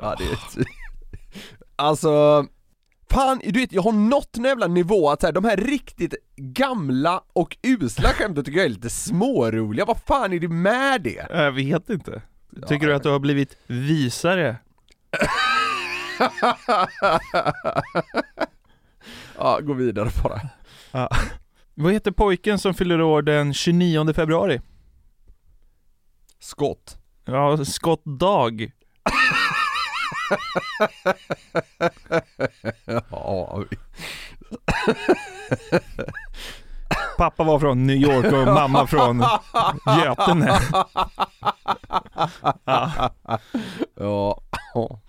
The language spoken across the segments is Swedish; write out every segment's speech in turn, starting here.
ja, det är... Alltså... Fan, du vet jag har nått en jävla nivå att så här, de här riktigt gamla och usla skämten tycker jag är lite småroliga. Vad fan är det med det? Jag vet inte. Tycker du att du har blivit visare? Ja, gå vidare bara. Vad heter pojken som fyller år den 29 februari? Skott. Ja, Scott Dag. Ja, Pappa var från New York och mamma från Götene. Ja. ja.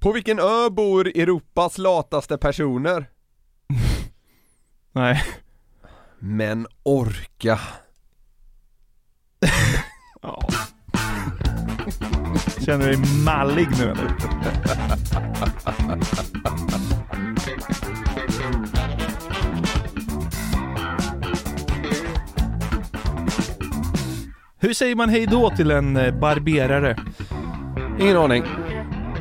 På vilken ö bor Europas lataste personer? Nej. Men orka. Ja. Känner dig mallig nu eller? Hur säger man hej då till en eh, barberare? Ingen aning.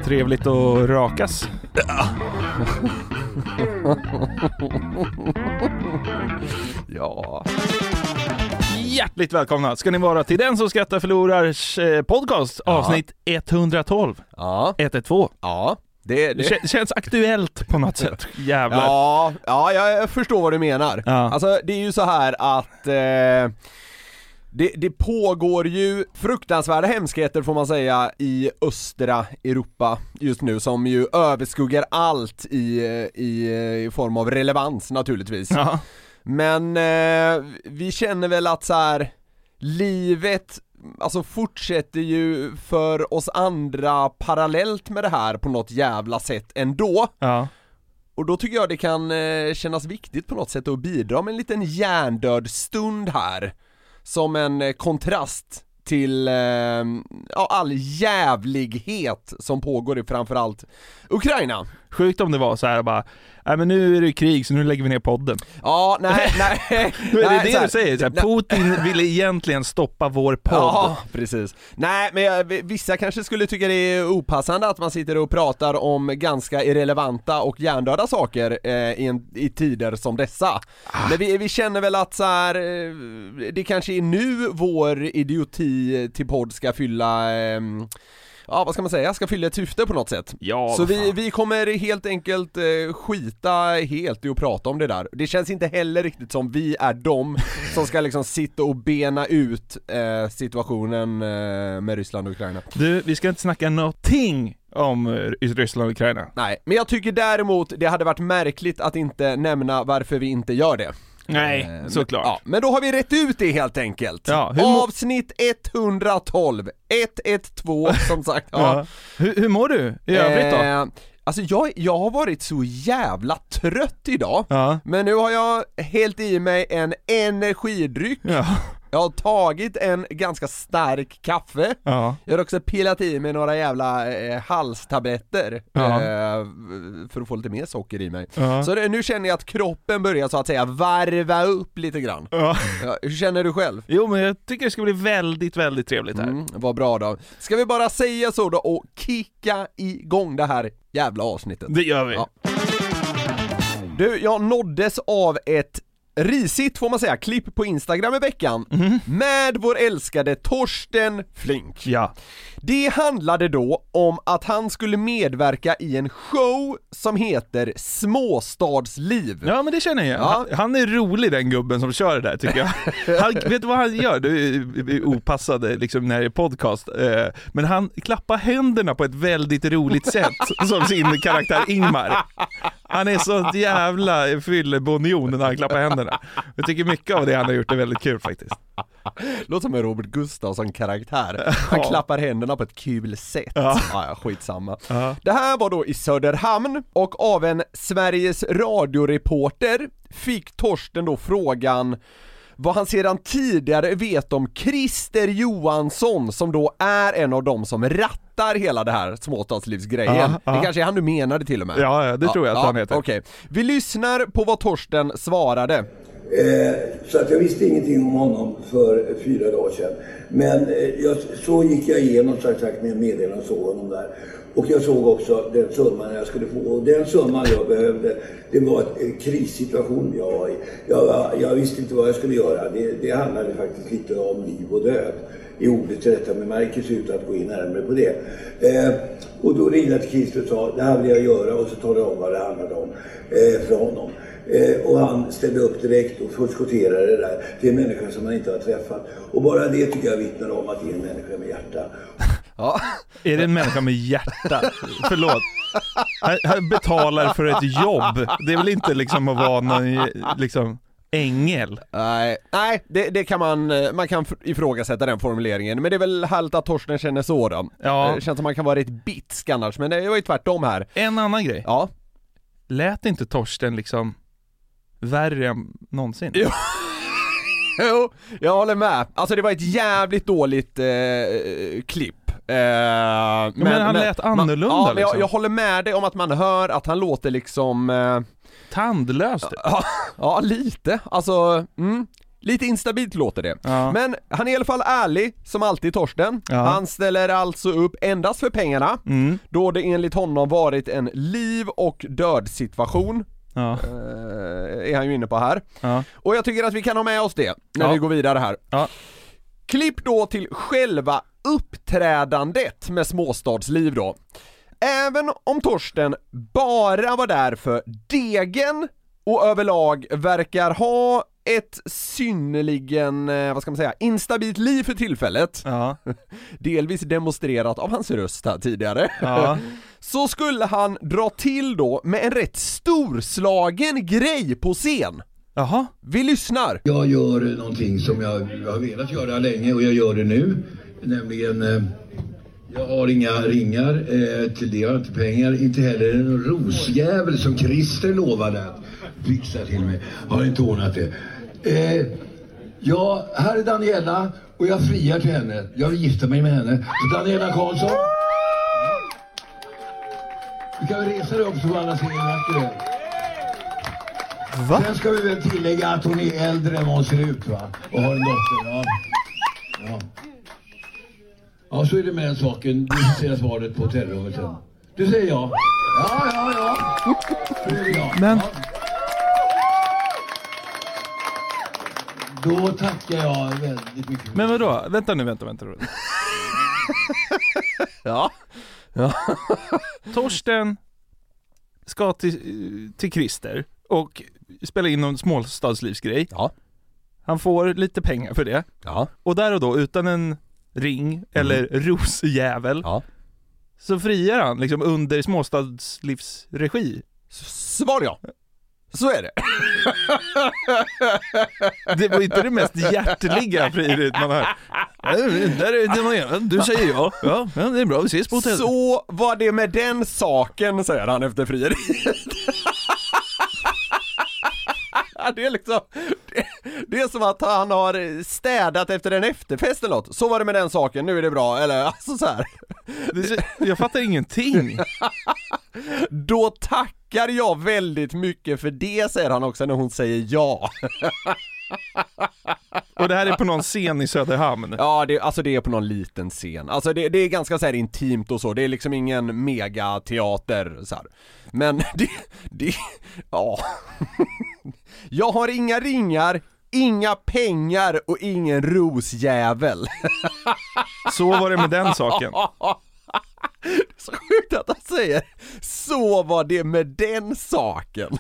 Trevligt att rakas. Ja. Hjärtligt välkomna ska ni vara till Den som skrattar förlorars eh, podcast avsnitt 112. Ja. 112. Ja. Det, Det det. kä- känns aktuellt på något sätt. Jävlar. Ja, ja, jag förstår vad du menar. Ja. Alltså det är ju så här att eh, det, det pågår ju fruktansvärda hemskheter får man säga i östra Europa just nu som ju överskuggar allt i, i, i form av relevans naturligtvis. Ja. Men eh, vi känner väl att så här livet alltså fortsätter ju för oss andra parallellt med det här på något jävla sätt ändå. Ja. Och då tycker jag det kan eh, kännas viktigt på något sätt att bidra med en liten hjärndöd stund här. Som en eh, kontrast till eh, ja, all jävlighet som pågår i framförallt Ukraina. Sjukt om det var så här bara, nej men nu är det krig så nu lägger vi ner podden. Ja, nej, nej. Är det nej, det här- du säger, så här. Putin ville egentligen stoppa vår podd. Ja, precis. Nej, men jag, vissa kanske skulle tycka det är opassande att man sitter och pratar om ganska irrelevanta och hjärndöda saker eh, i, en, i tider som dessa. Men vi, vi känner väl att så här, eh, det kanske är nu vår idioti till podd ska fylla eh, Ja vad ska man säga, ska fylla ett syfte på något sätt. Ja, Så vi, vi kommer helt enkelt eh, skita helt i att prata om det där. Det känns inte heller riktigt som vi är de som ska liksom sitta och bena ut eh, situationen eh, med Ryssland och Ukraina. Du, vi ska inte snacka någonting om eh, Ryssland och Ukraina. Nej, men jag tycker däremot det hade varit märkligt att inte nämna varför vi inte gör det. Nej, Eh, såklart. Men, ja, men då har vi rätt ut det helt enkelt. Ja, hur Avsnitt 112, 112 som sagt. Ja. Ja. Hur, hur mår du i övrigt då? Eh, alltså jag, jag har varit så jävla trött idag. Ja. Men nu har jag hällt i mig en energidryck, Ja. Jag har tagit en ganska stark kaffe, Ja. jag har också pillat i mig några jävla eh, halstabletter Ja. eh, för att få lite mer socker i mig. Ja. Så det, nu känner jag att kroppen börjar så att säga varva upp lite grann. Hur känner du själv? Jo men jag tycker det ska bli väldigt, väldigt trevligt här. Mm, vad bra då. Ska vi bara säga så då och kicka igång det här jävla avsnittet? Det gör vi. Du, jag nåddes av ett risigt får man säga, klipp på Instagram i veckan med vår älskade Torsten Flink. Ja. Det handlade då om att han skulle medverka i en show som heter Småstadsliv. Ja men det känner jag. Ja. Han, är rolig den gubben som kör det där tycker jag. Han, vet du vad han gör? Det är- är opassade liksom när det är podcast. eh, Men han klappar händerna på ett väldigt roligt sätt som sin karaktär Ingmar. Han är så jävla fyllebonjon när han klappar händerna. Jag tycker mycket av det han har gjort är väldigt kul faktiskt. Låter som en Robert Gustafsson karaktär. Han Ja. klappar händerna på ett kul sätt. Ja. Ja, skitsamma. Ja. Det här var då i Söderhamn och av en Sveriges radioreporter fick Torsten då frågan vad han sedan tidigare vet om Christer Johansson som då är en av dem som rattar hela det här småstadslivsgrejen. Ja, ja. Det kanske är han du menade till och med? Ja, ja, det tror jag att han heter. Okej, vi lyssnar på vad Torsten svarade. Eh, så att jag visste ingenting om honom för fyra dagar sedan. Men eh, jag, så gick jag igenom sagt, sagt med meddelanden och såg honom där. Och jag såg också den summan jag skulle få. Och den summan jag behövde, det var en eh, krissituation jag var i. Jag, jag visste inte vad jag skulle göra. Det, det handlade faktiskt lite om liv och död i ordet till rätta bemärkelse utan att gå in närmare på det. Eh, och då ringde jag till Christer och sa, det här vill jag göra och så talade jag om vad det handlade om eh, för honom. Eh, och han ställde upp direkt och förskotterade det där till en människa som han inte har träffat. Och bara det tycker jag vittnar om att det är en människa med hjärta. Ja, Är det en människa med hjärta? Förlåt. Han betalar för ett jobb. Det är väl inte liksom att vara någon eh, liksom ängel? nej, nej det, det kan man, eh, man kan ifrågasätta den formuleringen, men det är väl härligt att Torsten känner så då. Ja. Det känns som man kan vara rätt bitsk annars, men det var ju tvärtom här. En annan grej. Ja, Lät inte Torsten liksom värre än någonsin? Jo. Jo, jag håller med. Alltså det var ett jävligt dåligt eh, klipp. Eh, men, han lät annorlunda, Man, ja, men jag, liksom. jag håller med dig om att man hör att han låter liksom, eh, Tandlöst? ja, ja lite, alltså, mm, lite instabilt låter det. Ja. Men han är i alla fall ärlig, som alltid Torsten. Ja. Han ställer alltså upp endast för pengarna, Mm. då det enligt honom varit en liv och död situation. Ja. Eh, är han ju inne på här. Och jag tycker att vi kan ha med oss det när vi går vidare här. Klipp då till själva uppträdandet med småstadsliv då. Även om Torsten bara var där för degen och överlag verkar ha ett synnerligen, eh, vad ska man säga, instabilt liv för tillfället, Ja. delvis demonstrerat av hans röst här tidigare, Ja. så skulle han dra till då med en rätt storslagen grej på scen. Jaha. Vi lyssnar! Jag gör någonting som jag har velat göra länge och jag gör det nu. Nämligen, eh, jag har inga ringar, eh, till det har jag inte pengar. Inte heller en rosjävel som Christer lovade att fixa till mig. Har inte ordnat det. Eh, ja, här är Daniela och jag friar till henne. Jag vill gifta mig med henne. Så Daniela Karlsson. Du kan väl resa dig upp så alla ser hur vacker. Va? Sen ska vi väl tillägga att hon är äldre än vad hon ser ut va? Och har en dotter. Ja. Ja. Ja, så är det med den saken. Du får se svaret på hotellrummet sen. Du säger ja. Ja, ja, ja. Ja. Men- Ja. Då tackar jag väldigt mycket. Men vadå? Vänta nu, vänta, vänta. vänta. Ja. Torsten ska till, till Christer och spela in någon småstadslivsgrej. Ja. Han får lite pengar för det. Ja. Och där och då, utan en ring eller rosjävel, Ja. så friar han liksom under småstadslivsregi. Svar ja. Så är det. Det var inte det mest hjärtliga frieriet man har. Ja, Där är det man gör. Du säger ja. Ja, ja, det är bra. Vi ses på hotellet. Så var det med den saken, säger han efter frieriet. Det är liksom, det, det är som att han har städat efter en efterfest eller något. Så var det med den saken, nu är det bra, eller alltså så här. Jag fattar ingenting. Då tackar jag väldigt mycket för det, säger han också när hon säger ja. Och det här är på någon scen i Söderhamn. Ja, det, alltså det är på någon liten scen. Alltså det, det är ganska så här intimt och så, det är liksom ingen megateater så här. Men det, det, ja. Jag har inga ringar, inga pengar och ingen rosjävel. Så var det med den saken. Så sjukt att han säger så var det med den saken.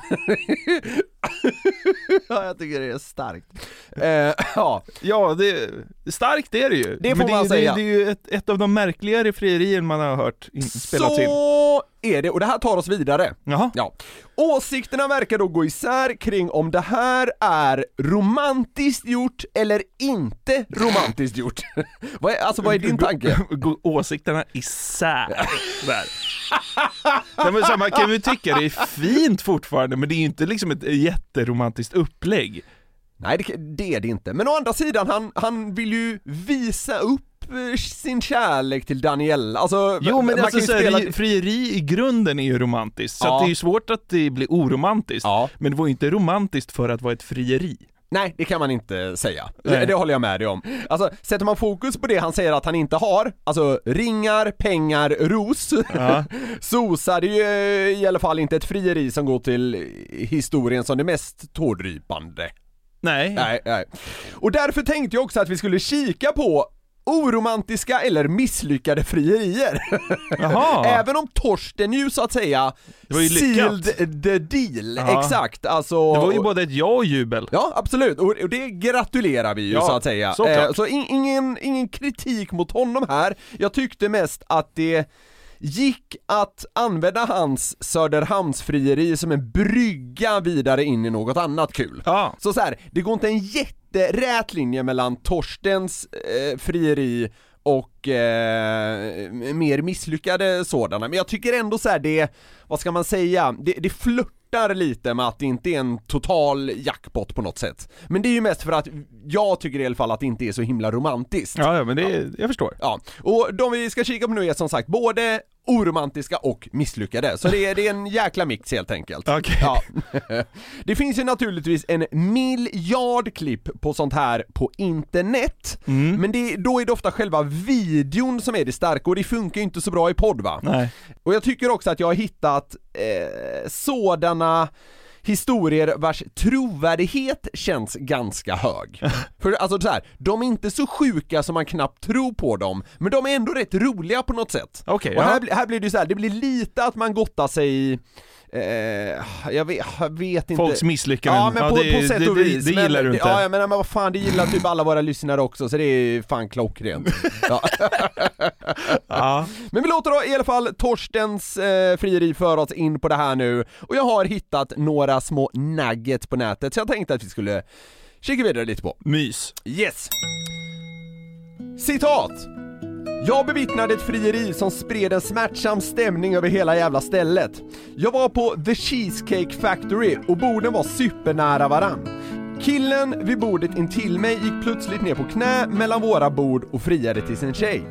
ja, jag tycker det är starkt. Eh, ja, Ja, det, starkt är det ju. Det får Men det, man det, säga. Det, är ju ett, ett av de märkligare frierier man har hört in, spelats in. Är det och det här tar oss vidare. Jaha. Ja. Åsikterna verkar då gå isär kring om det här är romantiskt gjort eller inte romantiskt gjort. vad är, alltså vad är din tanke? Åsikterna isär. Där. Nej, men så man kan ju tycka det är fint fortfarande, men det är ju inte liksom ett jätteromantiskt upplägg. Nej det, det är det inte, men å andra sidan han, han vill ju visa upp sin kärlek till Daniel, alltså Jo men man alltså kan ju så här, spela... ri- frieri i grunden är ju romantiskt, så Ja. det är ju svårt att det blir oromantiskt. Ja. Men det var ju inte romantiskt för att vara ett frieri. Nej, det kan man inte säga. Nej. Det, det håller jag med dig om. Alltså, sätter man fokus på det han säger att han inte har, alltså ringar, pengar, ros, Ja. så så är det ju i alla fall inte ett frieri som går till historien som det mest tårdrypande. Nej. Nej, nej. Och därför tänkte jag också att vi skulle kika på oromantiska eller misslyckade frierier. Även om Torsten ju så att säga Det var ju lyckat. sealed the deal, Ja. exakt. Alltså, Det var ju både ett ja och jubel. Ja, absolut. Och, det gratulerar vi ju Ja, så att säga. såklart. så in, ingen, ingen kritik mot honom här. Jag tyckte mest att det gick att använda hans Söderhamnsfrieri som en brygga vidare in i något annat kul. Ja. Så så här, det går inte en jätterät linje mellan Torstens eh, frieri och eh, mer misslyckade sådana, men jag tycker ändå så här det, vad ska man säga, det, det flörtar lite med att det inte är en total jackpot på något sätt. Men det är ju mest för att jag tycker i alla fall att det inte är så himla romantiskt. Ja, ja men det, jag förstår. Ja, och de vi ska kika på nu är som sagt både oromantiska och misslyckade, så det är, det är en jäkla mix helt enkelt. Okej. Ja. Det finns ju naturligtvis en miljard klipp på sånt här på internet, Mm. men det, då är det ofta själva videon som är det starka och det funkar ju inte så bra i podd va? Nej. Och jag tycker också att jag har hittat eh, sådana historier vars trovärdighet känns ganska hög. För alltså så här, de är inte så sjuka som man knappt tror på dem, men de är ändå rätt roliga på något sätt. Okej, och ja. här, här blir det ju så här, det blir lite att man gottar sig i jag, vet, jag vet inte Folks misslyckanden. Ja men Ja, på, det- på sätt det- och det- vis det men, gillar du inte. Ja, ja men, men vad fan det gillar typ alla våra lyssnare också så det är fan klockrent ja. Ja. Men vi låter då i alla fall Torstens eh, frieri föra oss in på det här nu och jag har hittat några små nuggets på nätet så jag tänkte att vi skulle kika vidare lite på. Mys. Yes! Citat! Jag bevittnade ett frieri som spred en smärtsam stämning över hela jävla stället. Jag var på The Cheesecake Factory och borden var supernära varann. Killen vid bordet intill mig gick plötsligt ner på knä mellan våra bord och friade till sin tjej.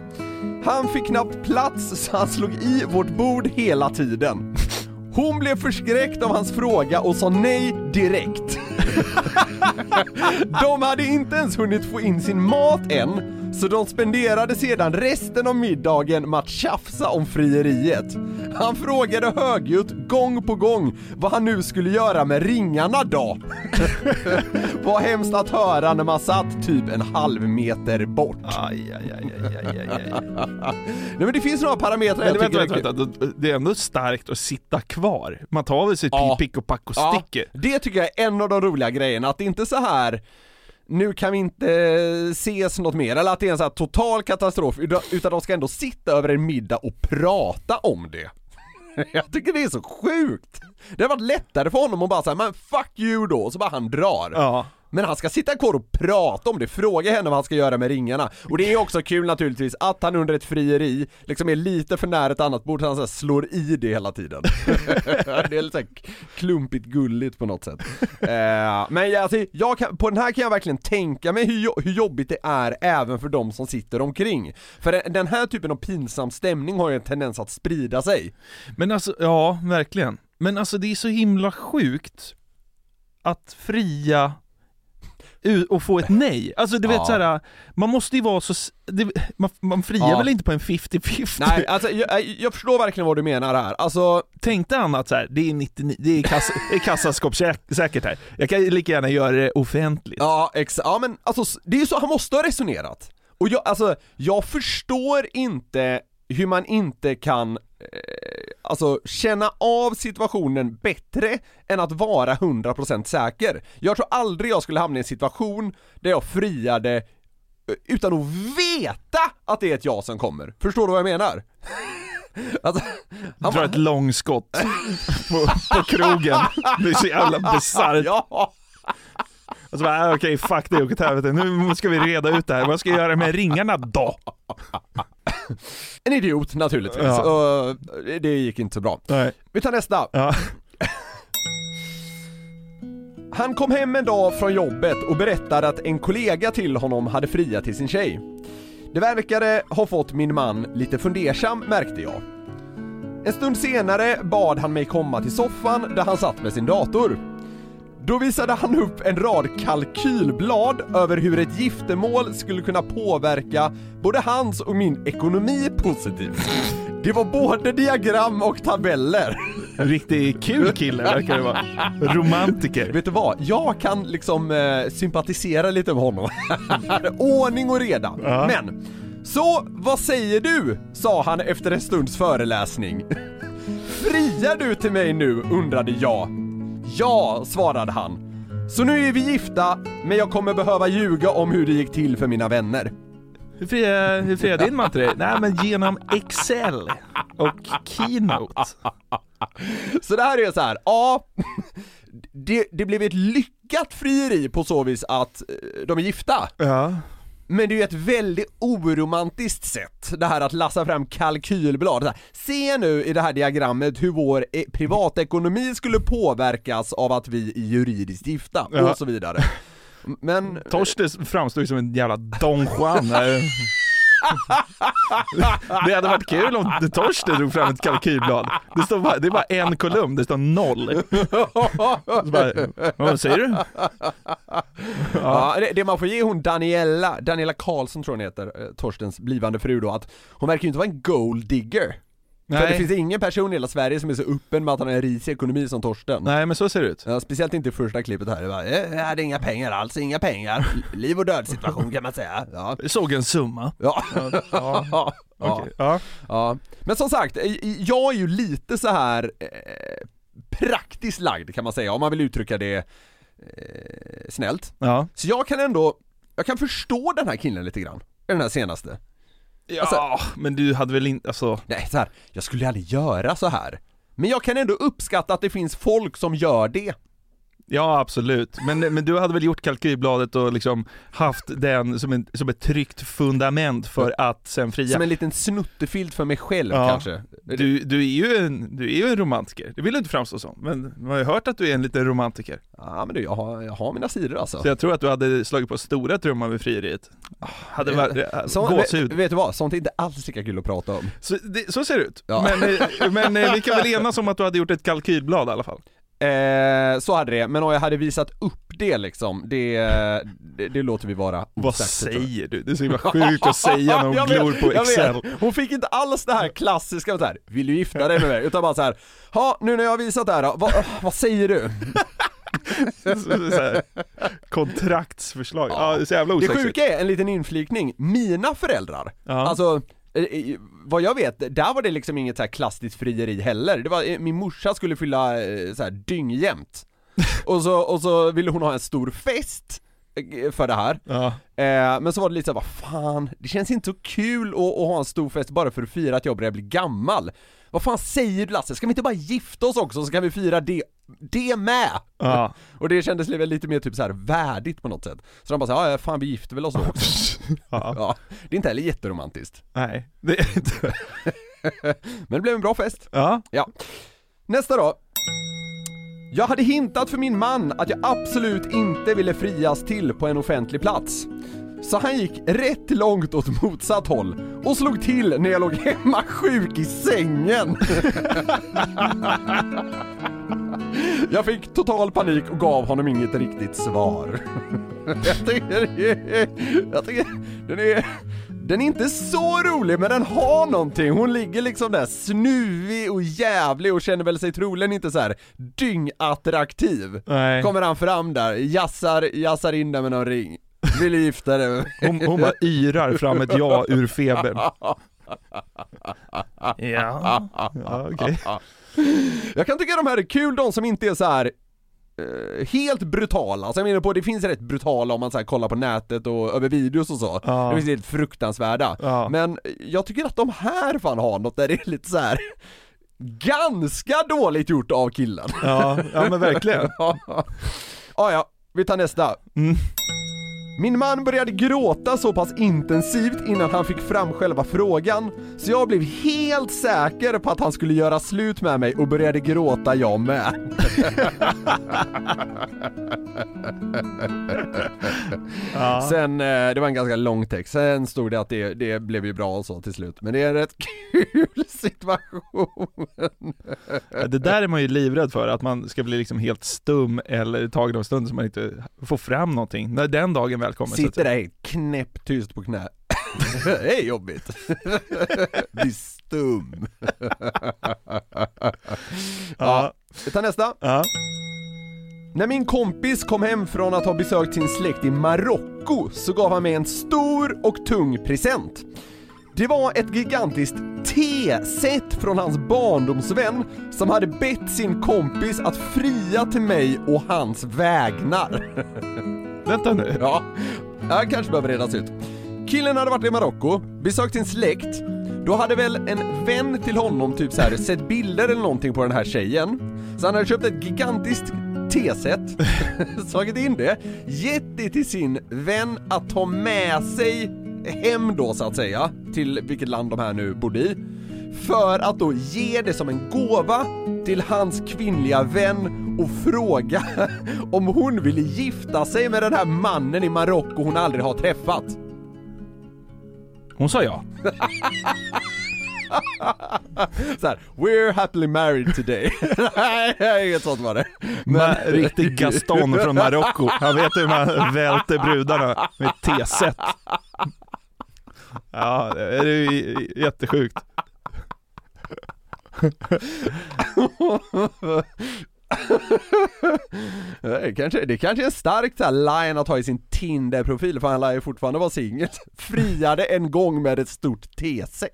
Han fick knappt plats så han slog i vårt bord hela tiden. Hon blev förskräckt av hans fråga och sa nej direkt. De hade inte ens hunnit få in sin mat än, så de spenderade sedan resten av middagen med att tjafsa om frieriet. Han frågade högljutt gång på gång vad han nu skulle göra med ringarna då. Vad hemskt att höra när man satt typ en halv meter bort. Aj, aj, aj, aj, aj, aj. Nej men det finns några parametrar jag tycker vänta, vänta. Det är ändå starkt att sitta kvar. Man tar väl sitt Ja. pick och pack och Ja, sticker. det tycker jag är en av de roliga grejerna, att det inte så här nu kan vi inte eh, ses något mer, eller att det är en sån här total katastrof, utan- utan de ska ändå sitta över en middag och prata om det. Jag tycker det är så sjukt! Det har varit lättare för honom att bara säga men fuck you då, och så bara han drar. Ja. Men han ska sitta kvar och prata om det, fråga henne vad han ska göra med ringarna. Och det är också kul naturligtvis att han under ett frieri liksom är lite för nära ett annat bord så han så här slår i det hela tiden. det är lite klumpigt gulligt på något sätt. Eh, men alltså, jag kan, på den här kan jag verkligen tänka mig hur, hur jobbigt det är även för de som sitter omkring. För den här typen av pinsam stämning har ju en tendens att sprida sig. Men alltså, ja, verkligen. Men alltså det är så himla sjukt att fria och få ett nej. Alltså du vet Ja. såhär, man måste ju vara så, det, man, man friar Ja. väl inte på en 50-50? Nej, alltså jag, jag förstår verkligen vad du menar här. Alltså, Tänkte han att så här, det är 99, det är, kassa, det är kassaskåp säk- säkert här. Jag kan lika gärna göra det offentligt. ja exakt, ja men alltså det är ju så han måste ha resonerat. Och jag, alltså, jag förstår inte hur man inte kan, eh, alltså känna av situationen bättre än att vara 100% säker. Jag tror aldrig jag skulle hamna i en situation där jag friade eh, utan att veta att det är ett ja som kommer. Förstår du vad jag menar? alltså, han Dra bara- ett långskott på, på krogen. Det är så jävla bisarrt. Ja! Och så bara, ah, okej fuck det, åk åt helvete. Nu ska vi reda ut det här. Vad ska jag göra med ringarna då? En idiot naturligtvis, Ja. och det gick inte så bra. Nej. Vi tar nästa. Ja. Han kom hem en dag från jobbet och berättade att en kollega till honom hade friat till sin tjej. Det verkade ha fått min man lite fundersam märkte jag. En stund senare bad han mig komma till soffan där han satt med sin dator. Då visade han upp en rad kalkylblad över hur ett giftermål skulle kunna påverka både hans och min ekonomi positivt. Det var både diagram och tabeller. En riktigt kul kille verkar det vara. Romantiker. Vet du vad? Jag kan liksom eh, sympatisera lite med honom. Ordning och reda. Ja. Men, så vad säger du? sa han efter en stunds föreläsning. Friar du till mig nu? undrade jag. Ja, svarade han. Så nu är vi gifta, men jag kommer behöva ljuga om hur det gick till för mina vänner. Hur friar, hur friar din man till dig? Nej men genom Excel och Keynote. Så det här är så här, ja, det, det blev ett lyckat frieri på så vis att eh, de är gifta. Ja. Men det är ju ett väldigt oromantiskt sätt, det här att lassa fram kalkylblad. Se nu i det här diagrammet hur vår eh, privatekonomi skulle påverkas av att vi är juridiskt gifta, Ja. och så vidare. Men... Torsten framstår ju som en jävla Don Juan. Det hade varit kul om Torsten drog fram ett kalkylblad. Det, står bara, det är bara en kolumn, det står noll. Så bara, vad säger du? Ja, det, det man får ge hon Daniela, Daniela Karlsson tror jag hon heter, eh, Torstens blivande fru då, att hon verkar ju inte vara en gold digger. För det Nej. finns ingen person i hela Sverige som är så öppen med att han har en risig ekonomi som Torsten. Nej men så ser det ut. Ja, speciellt inte i första klippet här, det var, eh, jag hade inga pengar alls, inga pengar. Liv och död situation kan man säga. Ja. Jag såg en summa. Ja. Ja, Ja. okej. ja. ja. Men som sagt, eh, jag är ju lite så här eh, praktiskt lagd kan man säga, om man vill uttrycka det eh, snällt. ja. Så jag kan ändå, jag kan förstå den här killen lite grann, den här senaste. Ja, Alltså- men du hade väl inte, alltså Nej, så här, jag skulle aldrig göra så här. Men jag kan ändå uppskatta att det finns folk som gör det. Ja absolut, men, men du hade väl gjort kalkylbladet och liksom haft den som, en, som ett tryggt fundament för att sen fria Som en liten snuttefilt för mig själv Ja. kanske. du, du, är ju en, du är ju en romantiker, det vill du inte framstå som, men man har ju hört att du är en liten romantiker Ja men du, jag har, jag har mina sidor alltså. Så jag tror att du hade slagit på stora trumman vid frieriet Hade det- varit, Så, gåshud vet, vet du vad? Sånt är inte alls lika kul att prata om. så, det, så ser det ut, Ja. men, eh, men eh, vi kan väl enas om att du hade gjort ett kalkylblad i alla fall? Eh, så hade det, men om jag hade visat upp det liksom, det, det, det låter vi vara Vad säger du? Det är så himla sjukt att säga när hon Jag vet, glor på jag Excel vet. Hon fick inte alls det här klassiska så här, vill du gifta dig med mig? Utan bara så här, ja nu när jag har visat det här då, vad, vad säger du? Här, Kontraktsförslag, ja, det är så jävla Det osexigt sjuka är, en liten inflikning, mina föräldrar, Ja. alltså eh, eh, vad jag vet, där var det liksom inget så här klassiskt frieri heller. Det var, eh, min morsa skulle fylla eh, så här dyngjämt. och, så, och så ville hon ha en stor fest eh, för det här. Ja. Eh, men så var det lite såhär, vad fan, det känns inte så kul att, att ha en stor fest bara för att fira att jag börjar bli gammal. Vad fan säger du Lasse, ska vi inte bara gifta oss också så kan vi fira det, det med? Ja. Och det kändes lite mer typ så här värdigt på något sätt. Så de bara såhär, ja fan vi gifter väl oss då också. ja. ja, det är inte heller jätteromantiskt. Nej, det är inte... Men det blev en bra fest. Ja. Ja. Nästa då. Jag hade hintat för min man att jag absolut inte ville frias till på en offentlig plats. Så han gick rätt långt åt motsatt håll och slog till när jag låg hemma sjuk i sängen. Jag fick total panik och gav honom inget riktigt svar. Jag tycker, jag tycker den är, den är inte så rolig men den har någonting. Hon ligger liksom där snuvig och jävlig och känner väl sig troligen inte så här dyngattraktiv. Nej. Kommer han fram där, jassar, jassar in där med någon ring. Vill du gifta dig med mig? Hon, hon bara yrar fram ett ja ur febern. Ja, ja okej. Jag kan tycka de här är kul, de som inte är så här eh, helt brutala, alltså jag menar på det finns rätt brutala om man så här kollar på nätet och över videos och så. Ja. Det finns helt fruktansvärda. Ja. Men jag tycker att de här fan har något där det är lite så här ganska dåligt gjort av killen. Ja, ja men verkligen. ja, ja, vi tar nästa. Mm. Min man började gråta så pass intensivt innan han fick fram själva frågan, så jag blev helt säker på att han skulle göra slut med mig och började gråta jag med. Ja. Sen, eh, det var en ganska lång text, sen stod det att det, det blev ju bra och så till slut, men det är en rätt kul situation. Det där är man ju livrädd för, att man ska bli liksom helt stum eller tagen av stund så man inte får fram någonting. När den dagen väl kommer. så att Sitter där knäpptyst på knä. det är jobbigt. Bli stum. ja, vi tar nästa. Ja. När min kompis kom hem från att ha besökt sin släkt i Marocko så gav han mig en stor och tung present. Det var ett gigantiskt T-set från hans barndomsvän som hade bett sin kompis att fria till mig och hans vägnar. Vänta nu. Ja, han kanske behöver redas ut. Killen hade varit i Marocko, besökt sin släkt. Då hade väl en vän till honom typ så här sett bilder eller någonting på den här tjejen. Så han hade köpt ett gigantiskt T-set, slagit in det, gett det till sin vän att ta med sig hem då så att säga, till vilket land de här nu bodde i. För att då ge det som en gåva till hans kvinnliga vän och fråga om hon ville gifta sig med den här mannen i Marocko hon aldrig har träffat. Hon sa ja. Så här, we're happily married today. Nej, inget sånt var det. Men... Riktig Gaston från Marocko. Han vet hur man välter brudarna med ett T-set. Ja, det är ju jättesjukt. Det kanske, det kanske är en stark så här line att ha i sin Tinder-profil för han lär ju fortfarande vara singel. Friade en gång med ett stort T-set.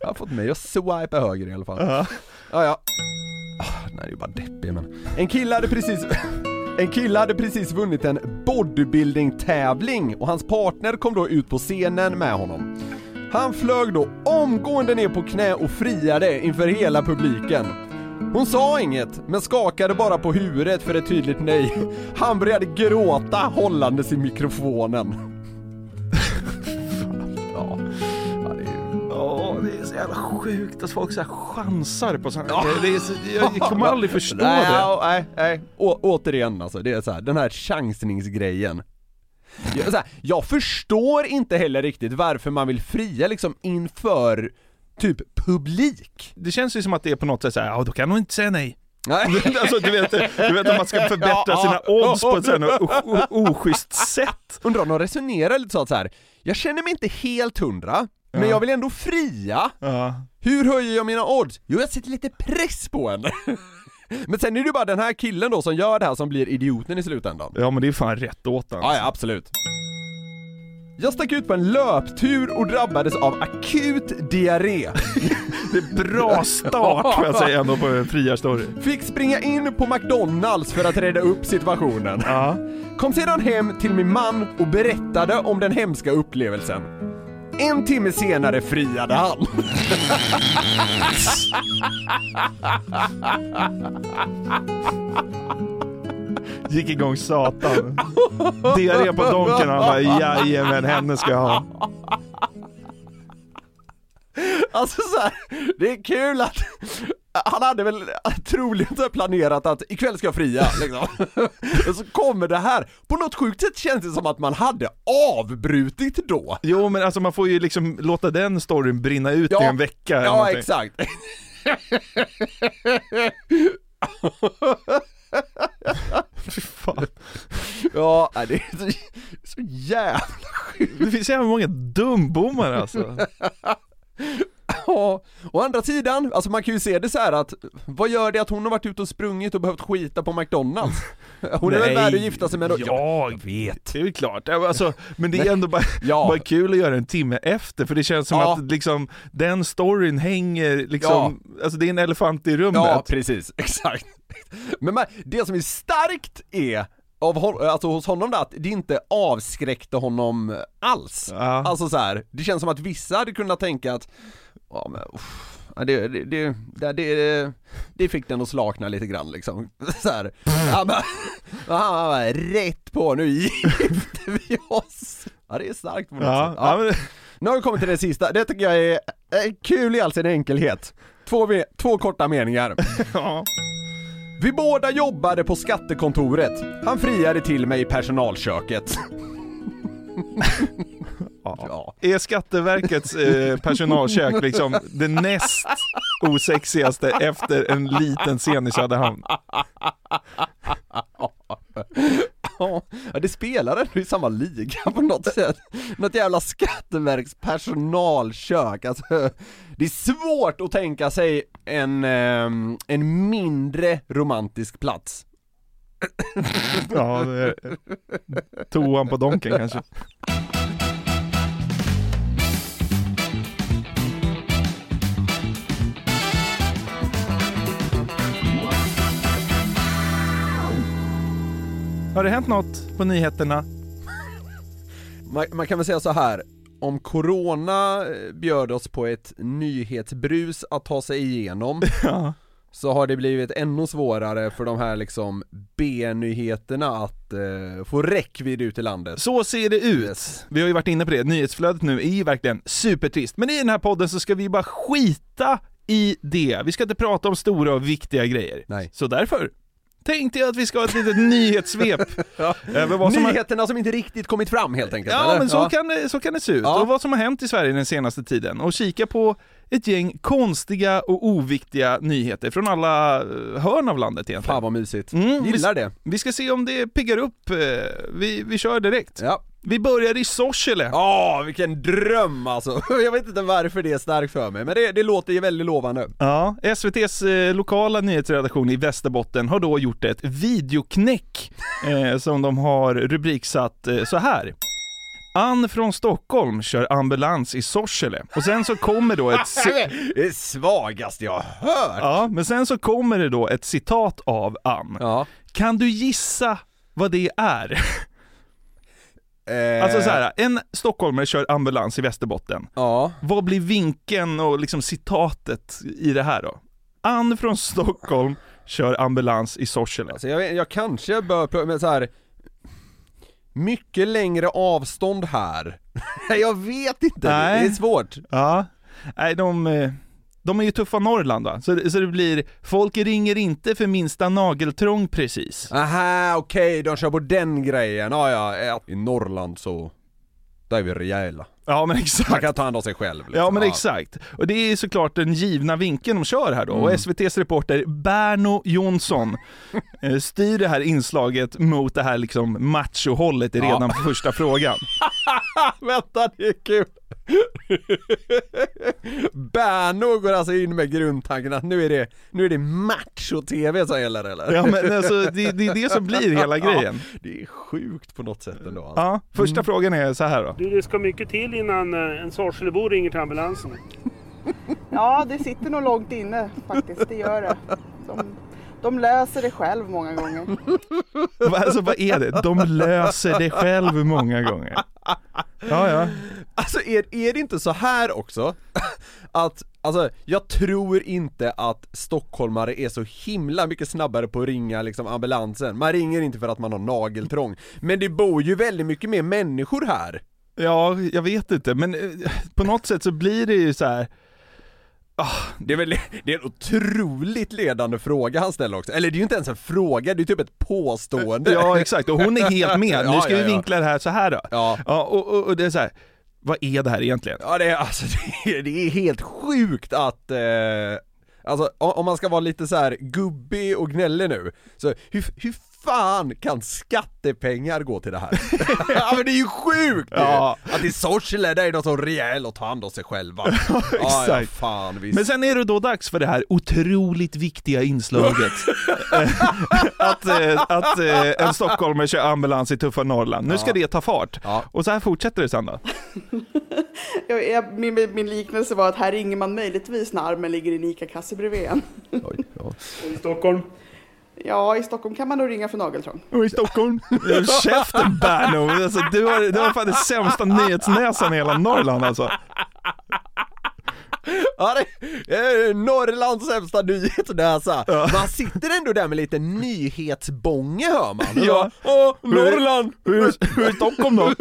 Jag har fått mig att swipa höger i alla fall. Ja. Ja, ja. Ah, Den här är ju bara deppig men. En kille hade precis en kille hade precis vunnit en bodybuilding-tävling och hans partner kom då ut på scenen med honom. Han flög då omgående ner på knä och friade inför hela publiken. Hon sa inget, men skakade bara på huvudet för ett tydligt nej. Han började gråta hållandes i mikrofonen. Jävla sjukt att folk så här chansar på sådana grejer. Det är så, jag, jag kommer aldrig förstå nej, det. Nej, nej, Å, återigen alltså, det är så här, den här chansningsgrejen. Jag, här, jag förstår inte heller riktigt varför man vill fria liksom inför typ publik. Det känns ju som att det är på något sätt såhär, ja då kan hon inte säga nej. Nej. alltså, du, vet, du vet om man ska förbättra Ja, sina odds på ett sånt här oschysst sätt. Undrar om de resonerar lite så att så här. jag känner mig inte helt hundra, men Ja. jag vill ändå fria. Hur höjer jag mina odds? Jo, jag sätter lite press på henne. Men sen är det ju bara den här killen då som gör det här som blir idioten i slutändan. ja men det är fan rätt åt han. Ja, ja, absolut. Jag stack ut på en löptur och drabbades av akut diarré. Det är bra start får jag säga ändå på en friarstory. Fick springa in på McDonalds för att rädda upp situationen. Ja. Kom sedan hem till min man och berättade om den hemska upplevelsen. En timme senare friade han. Gick igång satan. Diarré på donken han bara jajamän henne ska jag ha. Alltså så här, det är kul att han hade väl troligen planerat att ikväll ska jag fria liksom. Och så kommer det här. På något sjukt sätt känns det som att man hade avbrutit då. Jo men alltså man får ju liksom låta den storyn brinna ut Ja. i en vecka Ja exakt. Fy fan. Ja, det är så, så jävla Det finns jävla många dumbommar alltså. Ja, å andra sidan, alltså man kan ju se det så här att vad gör det att hon har varit ute och sprungit och behövt skita på McDonalds? Hon är väl värd att gifta sig med då? Ja, jag vet. Det är väl klart, Ja, alltså, men det är ändå bara, Ja. bara kul att göra en timme efter för det känns som Ja. att liksom, den storyn hänger liksom, alltså det är en elefant i rummet. Ja, precis, exakt. Men man, det som är starkt är av hon, alltså hos honom där, att det inte avskräckte honom alls. Ja. Alltså så här, det känns som att vissa hade kunnat tänka att, ja men uff, ja, det, det, det, det, det, fick den att slakna lite grann liksom. Så här, ja, men, ja, men, rätt på, nu gifter vi oss. Ja det är starkt på något Ja, sätt. ja, men, Nu har vi kommit till det sista, det tycker jag är, är kul i all sin enkelhet. Två, två korta meningar. ja. Vi båda jobbade på skattekontoret. Han friade till mig i personalköket. Ja. Är Skatteverkets eh, personalkök liksom det näst osexigaste efter en liten scen i Söderhamn? Ja, det spelar ändå i samma liga på något sätt. Något jävla Skatteverks personalkök. Alltså, det är svårt att tänka sig en, ehm, en mindre romantisk plats. Ja, det är, toan på Donken kanske. Har det hänt något på nyheterna? Man, man kan väl säga så här. Om Corona eh, bjöd oss på ett nyhetsbrus att ta sig igenom Ja. så har det blivit ännu svårare för de här liksom B-nyheterna att eh, få räckvidd ut i landet. Så ser det ut. Yes. Vi har ju varit inne på det, nyhetsflödet nu är ju verkligen supertrist. Men i den här podden så ska vi bara skita i det. Vi ska inte prata om stora och viktiga grejer. Nej. Så därför tänkte jag att vi ska ha ett litet nyhetssvep som har... Nyheterna som inte riktigt kommit fram helt enkelt Ja eller? men så, Kan det, så kan det se ut, Ja. och vad som har hänt i Sverige den senaste tiden och kika på ett gäng konstiga och oviktiga nyheter från alla eh, hörn av landet egentligen. Fan vad mysigt. Mm, Gillar det. Vi ska se om det piggar upp, eh, vi, vi kör direkt. Ja. Vi börjar i Sorsele. Åh, vilken dröm alltså! Jag vet inte varför det är starkt för mig, men det, det låter ju väldigt lovande. Ja, SVTs eh, lokala nyhetsredaktion i Västerbotten har då gjort ett videoknäck eh, som de har rubriksatt eh, så här. Ann från Stockholm kör ambulans i Sorsele. Och sen så kommer då ett... ci- Det är svagaste jag har hört! Ja, men sen så kommer det då ett citat av Ann. Ja. Kan du gissa vad det är? Eh, Alltså så här, en stockholmare kör ambulans i Västerbotten. Ja. Vad blir vinkeln och liksom citatet i det här då? Ann från Stockholm kör ambulans i Sorsele. Alltså jag, jag kanske bör men så här. Mycket längre avstånd här. Jag vet inte, Nej. det är svårt. Ja, nej de, eh, de är ju tuffa Norrland va? Så, det- så det blir, folk ringer inte för minsta nageltrång precis. Aha, okej, de kör på den grejen. Ja, ja, I Norrland så, där är vi rejäla. Ja men Man exakt. kan ta hand om sig själv. Liksom. Ja men exakt. Och det är såklart den givna vinkeln de kör här då. Och SVTs reporter Berno Jonsson eh, styr det här inslaget mot det här liksom machohållet redan på första frågan. Vänta, det är kul! Berno går alltså in med grundtanken att nu är det, nu är det macho-tv som gäller eller? Ja men alltså det, det är det som blir hela grejen. Det är sjukt på något sätt ändå alltså. Ja, första frågan är så här då. Du, det ska mycket till innan eh, en Sorselebo ringer till ambulansen. Ja, det sitter nog långt inne faktiskt. Det gör det. De, de löser det själv många gånger. Alltså vad är det? De löser det själv många gånger. Ja, ja. Alltså är, är det inte så här också? Att, alltså jag tror inte att stockholmare är så himla mycket snabbare på att ringa liksom ambulansen Man ringer inte för att man har nageltrång Men det bor ju väldigt mycket mer människor här Ja, jag vet inte, men eh, på något sätt så blir det ju så här. Det är väl, det är en otroligt ledande fråga han ställer också, eller det är ju inte ens en fråga, det är typ ett påstående Ja, exakt, och hon är helt med. Nu ska ja, vi ja. vinkla det här så här då. Ja. Ja, och, och, och det är så här. vad är det här egentligen? Ja det är alltså, det är, det är helt sjukt att, eh, Alltså om man ska vara lite så här gubbig och gnällig nu, så hur, hur fan kan skattepengar gå till det här? ja men det är ju sjukt ju! Ja. Att i Sorsele där är de så rejäla och tar hand om sig själva. Ja, ja, Exakt. fan visst. Men sen är det då dags för det här otroligt viktiga inslaget. Att eh, att eh, en stockholmare kör ambulans i tuffa Norrland. Nu ska Ja. det ta fart. Ja. Och så här fortsätter det sen då. Min, min liknelse var att här ringer man möjligtvis när armen ligger i en ICA-kasse bredvid en. Oj, ja. I Stockholm. Ja, i Stockholm kan man nog ringa för nageltrång. Och i Stockholm. Käften Berno! Alltså, du, har, du har fan den sämsta nyhetsnäsan i hela Norrland alltså. Ja, det är Norrlands sämsta nyhetsnäsa. Man sitter ändå där med lite nyhetsbånge hör man. Ja. Åh, Norrland! Hur, hur är Stockholm då?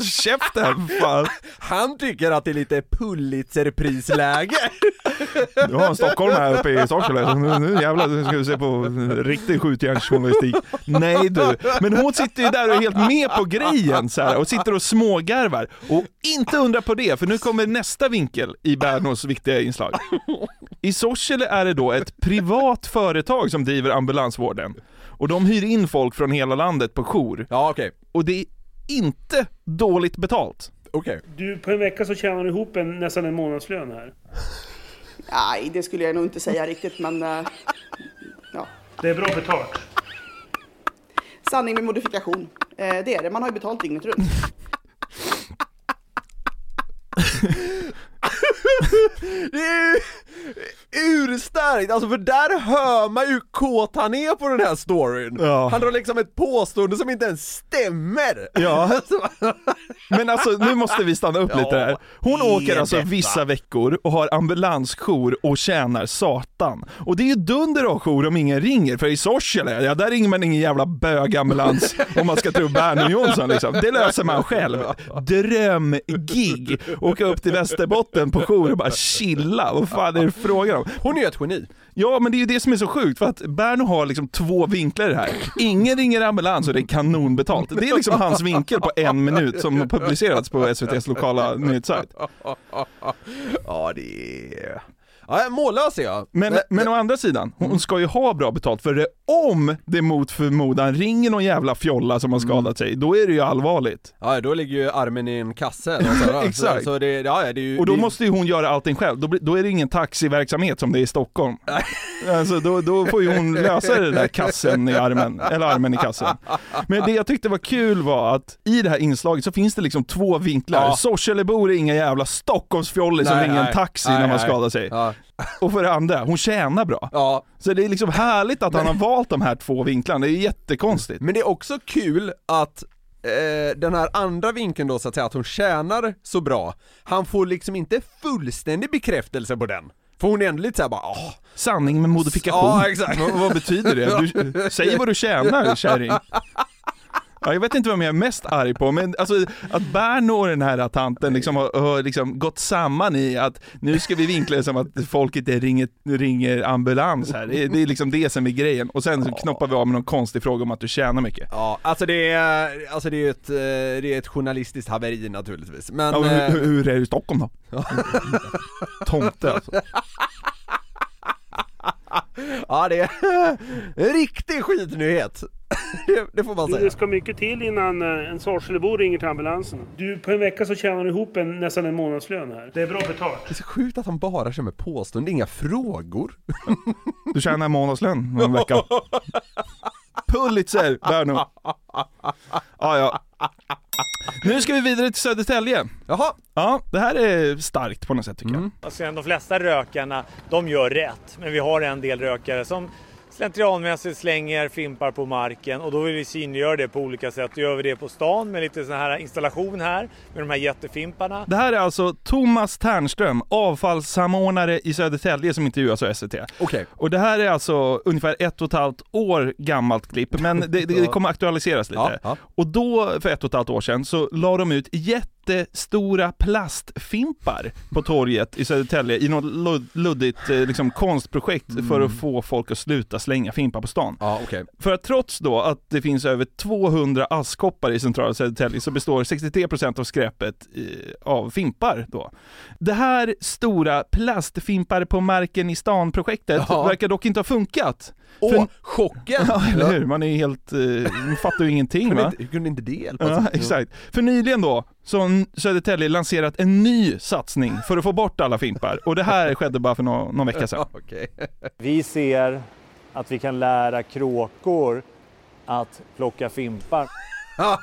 Käften! Fan. Han tycker att det är lite Pulitzerprisläge. Du har en stockholmare här uppe i Sorsele, så nu, nu jävlar nu ska vi se på riktig skjutjärnsjournalistik. Nej du, men hon sitter ju där och är helt med på grejen så här, och sitter och smågarvar. Och inte undra på det, för nu kommer nästa vinkel i Bernos viktiga inslag. I Sorsele är det då ett privat företag som driver ambulansvården. Och de hyr in folk från hela landet på jour. Ja okej, Och det är inte dåligt betalt. okej. Du, på en vecka så tjänar du ihop en, nästan en månadslön här. Nej, det skulle jag nog inte säga riktigt, men eh, ja. Det är bra betalt. sanning med modifikation. Eh, det är det, man har ju betalt dygnet runt. Det är urstarkt, alltså för där hör man ju hur kåt han är på den här storyn. Ja. Han drar liksom ett påstående som inte ens stämmer. Ja. Men alltså nu måste vi stanna upp lite här. Hon åker alltså detta? vissa veckor och har ambulansjour och tjänar satan. Och det är ju dunder av jour om ingen ringer, för i Sorsele, ja där ringer man ingen jävla bögambulans om man ska tro Berno Jonsson liksom. Det löser man själv. Drömgig! Åka upp till Västerbotten på jour och bara chilla, vad fan det frågan om? Hon är ju ett geni. Ja men det är ju det som är så sjukt för att Berno har liksom två vinklar i det här. Ingen ringer ambulans och det är kanonbetalt. Det är liksom hans vinkel på en minut som har publicerats på SVTs lokala nyhetssajt. Ja det är... Ja, mållös är jag. Men, men å andra sidan, hon ska ju ha bra betalt för det, om det mot förmodan ringer någon jävla fjolla som har skadat sig, då är det ju allvarligt. Ja då ligger ju armen i en kasse. Exakt. Så, så det, ja, det ju, Och då det, måste ju hon göra allting själv, då, blir- då är det ingen taxiverksamhet som det är i Stockholm. Alltså då, då får ju hon lösa det där kassen i armen, eller armen i kassen. Men det jag tyckte var kul var att i det här inslaget så finns det liksom två vinklar. Ja. Sorselebor är inga jävla Stockholmsfjollis som ringer en taxi Nej, när man skadar sig. Ja. Och för det andra, hon tjänar bra. ja. Så det är liksom härligt att han har valt de här två vinklarna, det är jättekonstigt. Men det är också kul att eh, den här andra vinkeln då så att säga, att hon tjänar så bra, han får liksom inte fullständig bekräftelse på den. För hon är ändå lite såhär bara, åh, Sanning med modifikation. Ja, exakt. Vad, vad betyder det? Du, säg vad du tjänar, kärring. Ja, jag vet inte vem jag är mest arg på, men alltså att Berno och den här tanten liksom har, har liksom gått samman i att nu ska vi vinkla det som att folk inte ringer, ringer ambulans här. Det är, det är liksom det som är grejen. Och sen så knoppar vi av med någon konstig fråga om att du tjänar mycket. ja, alltså det är, alltså det är ett, eh, det är ett journalistiskt haveri naturligtvis. Men, Ja, men eh, hur, hur är det i Stockholm då? Tomte alltså. Ja det är en riktig skitnyhet. Det, det får man säga. det ska mycket till innan eh, en Sorselebo ringer till ambulansen. Du, på en vecka så tjänar du ihop en, nästan en månadslön här. Det är bra betalt. Det är så sjukt att han bara kör med påståenden, inga frågor. Du tjänar en månadslön en vecka. Pulitzer, Berno. Ja, ja. Nu ska vi vidare till Södertälje. Jaha, Ja, det här är starkt på något sätt tycker jag. Alltså, de flesta rökarna, de gör rätt. Men vi har en del rökare som slentrianmässigt slänger fimpar på marken och då vill vi synliggöra det på olika sätt. Då gör vi det på stan med lite sån här installation här med de här jättefimparna. Det här är alltså Thomas Ternström, avfallssamordnare i Södertälje som intervjuas av SVT. okej. Och det här är alltså ungefär ett och ett halvt år gammalt klipp, men det, det, det kommer aktualiseras lite. Ja, ja. Och då, för ett och ett halvt år sedan, så la de ut jätte jättestora plastfimpar på torget i Södertälje i något lud- luddigt eh, liksom, konstprojekt för att få folk att sluta slänga fimpar på stan. Ja, okej. För att trots då att det finns över 200 askkoppar i centrala Södertälje så består 63% av skräpet eh, av fimpar då. Det här stora plastfimpar på marken i stan-projektet Ja. verkar dock inte ha funkat. Åh, För- chocken! Ja, eller hur? Man är helt, eh, man fattar ju ingenting Kunde va? inte, kunde inte det hjälpa? Ja, exakt. För nyligen då, så har Södertälje lanserat en ny satsning för att få bort alla fimpar. Och det här skedde bara för nå- någon vecka sedan. Okej. Vi ser att vi kan lära kråkor att plocka fimpar.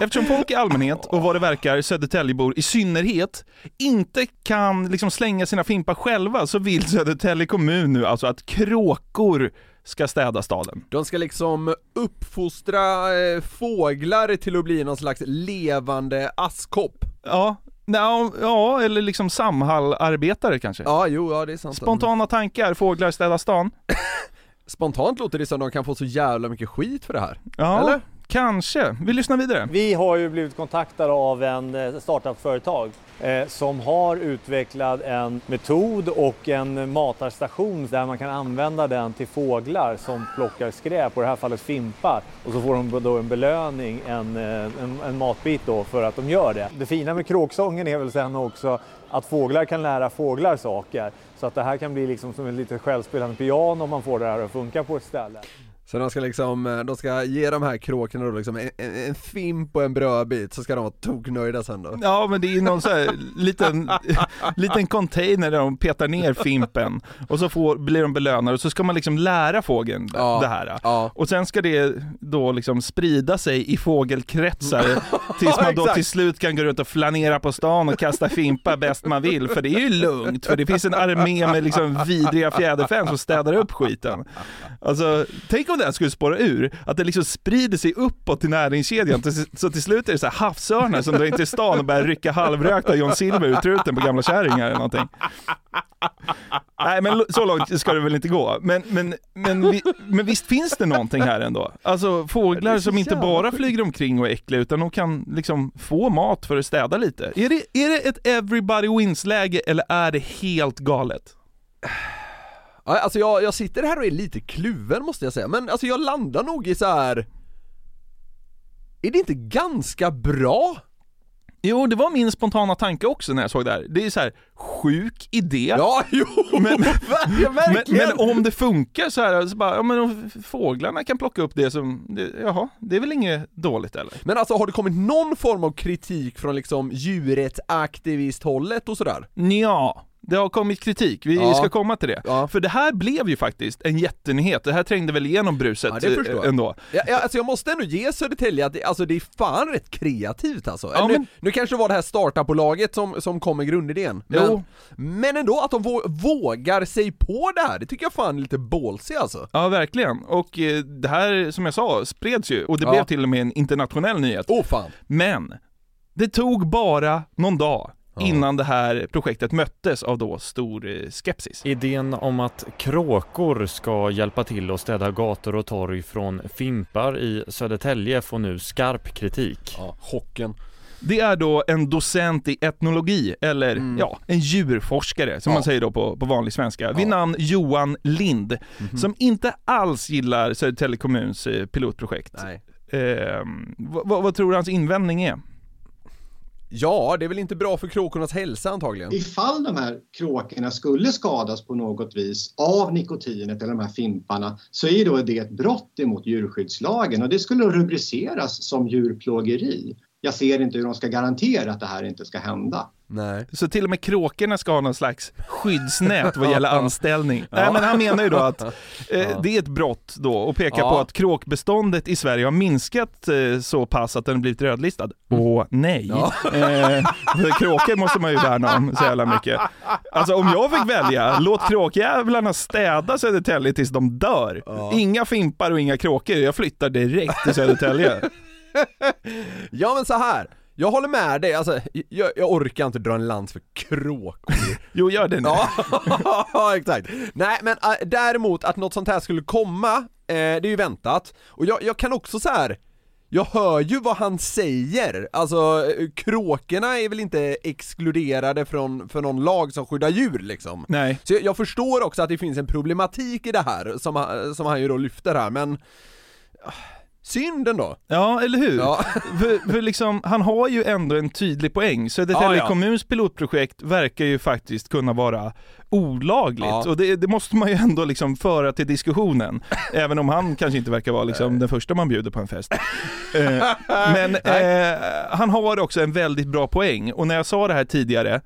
Eftersom folk i allmänhet och vad det verkar Södertäljebor i synnerhet inte kan liksom slänga sina fimpar själva så vill Södertälje kommun nu alltså att kråkor ska städa staden. De ska liksom uppfostra eh, fåglar till att bli någon slags levande askkopp. Ja, ja, ja eller liksom Samhall-arbetare kanske. Ja, jo, ja det är sant. Spontana tankar, fåglar städa stan. Spontant låter det som de kan få så jävla mycket skit för det här. Ja, Eller? Kanske. Vi lyssnar vidare. Vi har ju blivit kontaktade av en eh, startup-företag eh, som har utvecklat en metod och en matarstation där man kan använda den till fåglar som plockar skräp, och i det här fallet fimpar. Och så får de då en belöning, en, eh, en, en matbit då för att de gör det. Det fina med kråksången är väl sen också att fåglar kan lära fåglar saker. Så att det här kan bli liksom som ett lite självspelande piano om man får det här att funka på ett ställe. Så de ska liksom, eh, de ska ge de här kråkorna då liksom en, en, en fimp och en brödbit så ska de vara toknöjda sen då. Ja, men det är någon så här liten, liten container där de petar ner fimpen och så får, blir de belönade och så ska man liksom lära fågeln Ja, det här. ja. Och sen ska det då liksom sprida sig i fågelkretsar tills man då till slut kan gå runt och flanera på stan och kasta fimpar bäst man vill. För det är ju lugnt, för det finns en armé med liksom vidriga fjäderfän som städar upp skiten. Alltså, tänk om det här skulle spåra ur, att det liksom sprider sig uppåt i näringskedjan, så till slut är det så här havsörnar som drar in till stan och börjar rycka halvrökta John Silver ur truten på gamla kärringar eller någonting. Nej men så långt ska det väl inte gå. Men, men, men, vi, men visst finns det någonting här ändå? Alltså fåglar som inte bara flyger omkring och är äckliga utan de kan liksom få mat för att städa lite. Är det, är det ett everybody wins-läge eller är det helt galet? Ja, alltså jag, jag sitter här och är lite kluven måste jag säga, men alltså jag landar nog i så här. Är det inte ganska bra? Jo, det var min spontana tanke också när jag såg det här. Det är så här, sjuk idé. Ja, jo! Men- verkligen! Men, men om det funkar så här, så bara, ja men om fåglarna kan plocka upp det som, det, jaha, det är väl inget dåligt eller? Men alltså har det kommit någon form av kritik från liksom djurrättsaktivisthållet och sådär? Ja, det har kommit kritik, vi Ja. ska komma till det. Ja. För det här blev ju faktiskt en jättenyhet, det här trängde väl igenom bruset Ja, det jag. ändå. Ja, ja, alltså jag måste ändå ge Södertälje att det, alltså det är fan rätt kreativt alltså. Ja, nu, men- nu kanske det var det här startupbolaget som, som kom med grundidén, Jo. men, men ändå att de vå- vågar sig på det här, det tycker jag fan är lite ballsy alltså. Ja, verkligen. Och eh, det här, som jag sa, spreds ju och det blev till och med en internationell nyhet. Åh oh, fan! Men, det tog bara någon dag innan det här projektet möttes av då stor eh, skepsis. Idén om att kråkor ska hjälpa till att städa gator och torg från fimpar i Södertälje får nu skarp kritik. Ja, chocken. Det är då en docent i etnologi, eller ja, en djurforskare som Mm. Ja. man säger då på, på vanlig svenska, vid Ja. namn Johan Lind, Mhm. som inte alls gillar Södertälje kommuns eh, pilotprojekt. Nej. Vad, vad, vad tror du hans invändning är? Ja, det är väl inte bra för kråkornas hälsa antagligen. Ifall de här kråkorna skulle skadas på något vis av nikotinet eller de här fimparna så är då det ett brott emot djurskyddslagen och det skulle rubriceras som djurplågeri. Jag ser inte hur de ska garantera att det här inte ska hända. Nej. Så till och med kråkorna ska ha någon slags skyddsnät vad gäller anställning. Ja. Nej men han menar ju då att eh, det är ett brott då och pekar Ja. på att kråkbeståndet i Sverige har minskat eh, så pass att den blivit rödlistad. Åh nej. Ja. Eh, kråkor måste man ju värna om så jävla mycket. Alltså om jag fick välja, låt kråkjävlarna städa Södertälje tills de dör. Ja. Inga fimpar och inga kråkor, jag flyttar direkt till Södertälje. Ja men så här. jag håller med dig, alltså jag, jag orkar inte dra en lans för kråkor. Jo, gör det nu. Ja, exakt. Nej men äh, däremot att något sånt här skulle komma, eh, det är ju väntat. Och jag, jag kan också så här. jag hör ju vad han säger, alltså kråkorna är väl inte exkluderade från, för någon lag som skyddar djur liksom. Nej. Så jag, jag förstår också att det finns en problematik i det här, som, som han ju då lyfter här, men Synd ändå. Ja, eller hur? Ja. För, för liksom, han har ju ändå en tydlig poäng. Södertälje Ja, ja. kommuns pilotprojekt verkar ju faktiskt kunna vara olagligt. Ja. Och det, det måste man ju ändå liksom föra till diskussionen. även om han kanske inte verkar vara liksom den första man bjuder på en fest. Eh, men eh, han har också en väldigt bra poäng. Och när jag sa det här tidigare,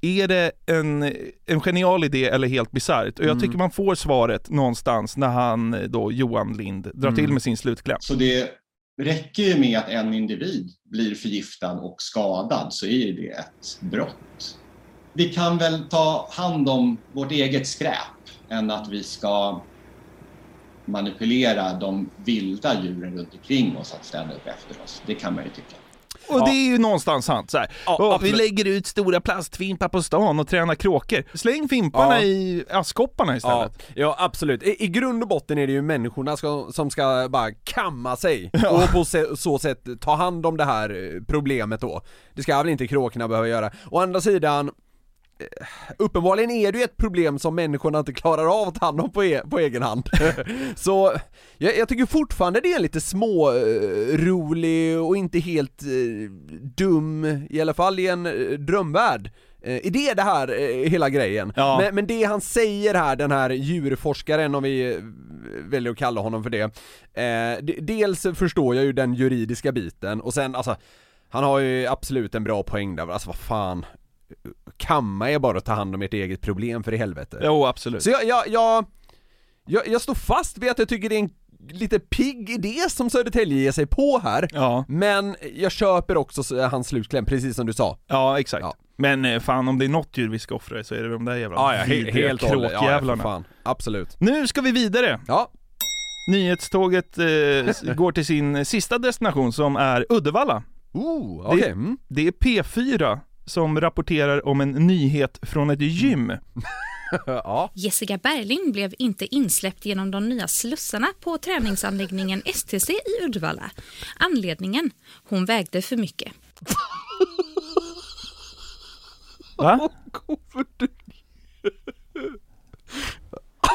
är det en, en genial idé eller helt bisarrt? Och jag Mm. tycker man får svaret någonstans när han eh, då, Johan Lind, drar till Mm. med sin slutkläm. Så det räcker ju med att en individ blir förgiftad och skadad så är det ett brott. Vi kan väl ta hand om vårt eget skräp än att vi ska manipulera de vilda djuren runt omkring oss att ställa upp efter oss. Det kan man ju tycka. Och det är ju någonstans sant. Så här. Åh, vi lägger ut stora plastfimpar på stan och tränar kråkor. Släng fimparna Ja. i askopparna istället. Ja, ja absolut. I, I grund och botten är det ju människorna ska, som ska bara kamma sig Ja. och på se, så sätt ta hand om det här eh, problemet då. Det ska väl inte kråkorna behöva göra. Å andra sidan Uppenbarligen är det ju ett problem som människorna inte klarar av att ta hand om på, e på egen hand. Så jag, jag tycker fortfarande det är en lite små eh, rolig och inte helt eh, dum, i alla fall i en eh, drömvärld. Eh, idé det här, eh, hela grejen. Ja. Men, men det han säger här, den här djurforskaren om vi eh, väljer att kalla honom för det. Eh, dels förstår jag ju den juridiska biten och sen alltså, han har ju absolut en bra poäng där, alltså vad fan. Kamma är bara att ta hand om ert eget problem för i helvete. Jo, absolut. Så jag, jag, jag, jag, jag står fast vid att jag tycker det är en lite pigg idé som Södertälje ger sig på här. Ja. Men jag köper också hans slutkläm, precis som du sa. Ja, exakt. Men eh, fan, om det är något djur vi ska offra så är det de där jävla Ja, ja, he- helt och. Ja, ja, kråkjävlarna. fan. Absolut. Nu ska vi vidare. Ja. Nyhetståget eh, går till sin sista destination som är Uddevalla. Oh, okej. det, Mm. det är P4 som rapporterar om en nyhet från ett gym. ja. Jessica Berling blev inte insläppt genom de nya slussarna på träningsanläggningen STC i Uddevalla. Anledningen? Hon vägde för mycket. Va?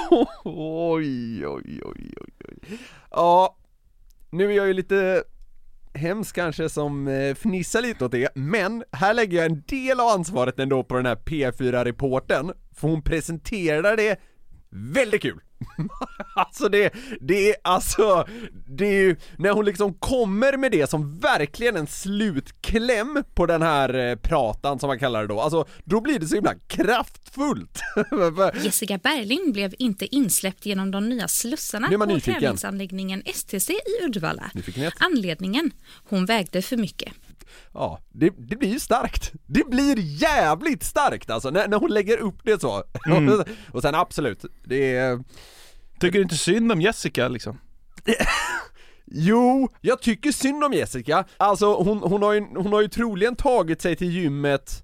Oj, oj, oj, oj, oj. Ja, nu är jag ju lite hemskt kanske som eh, fnissar lite åt det, men här lägger jag en del av ansvaret ändå på den här P4-reporten, för hon presenterar det väldigt kul. alltså det, det är alltså, det är ju, när hon liksom kommer med det som verkligen en slutkläm på den här eh, pratan som man kallar det då, alltså då blir det så himla kraftfullt. Jessica Berling blev inte insläppt genom de nya slussarna på träningsanläggningen STC i Uddevalla. Anledningen? Hon vägde för mycket. Ja, det, det blir ju starkt. Det blir jävligt starkt alltså, när, när hon lägger upp det så. Mm. och sen absolut, det är... Tycker du inte synd om Jessica liksom? Jo, jag tycker synd om Jessica. Alltså hon, hon, har ju, hon har ju troligen tagit sig till gymmet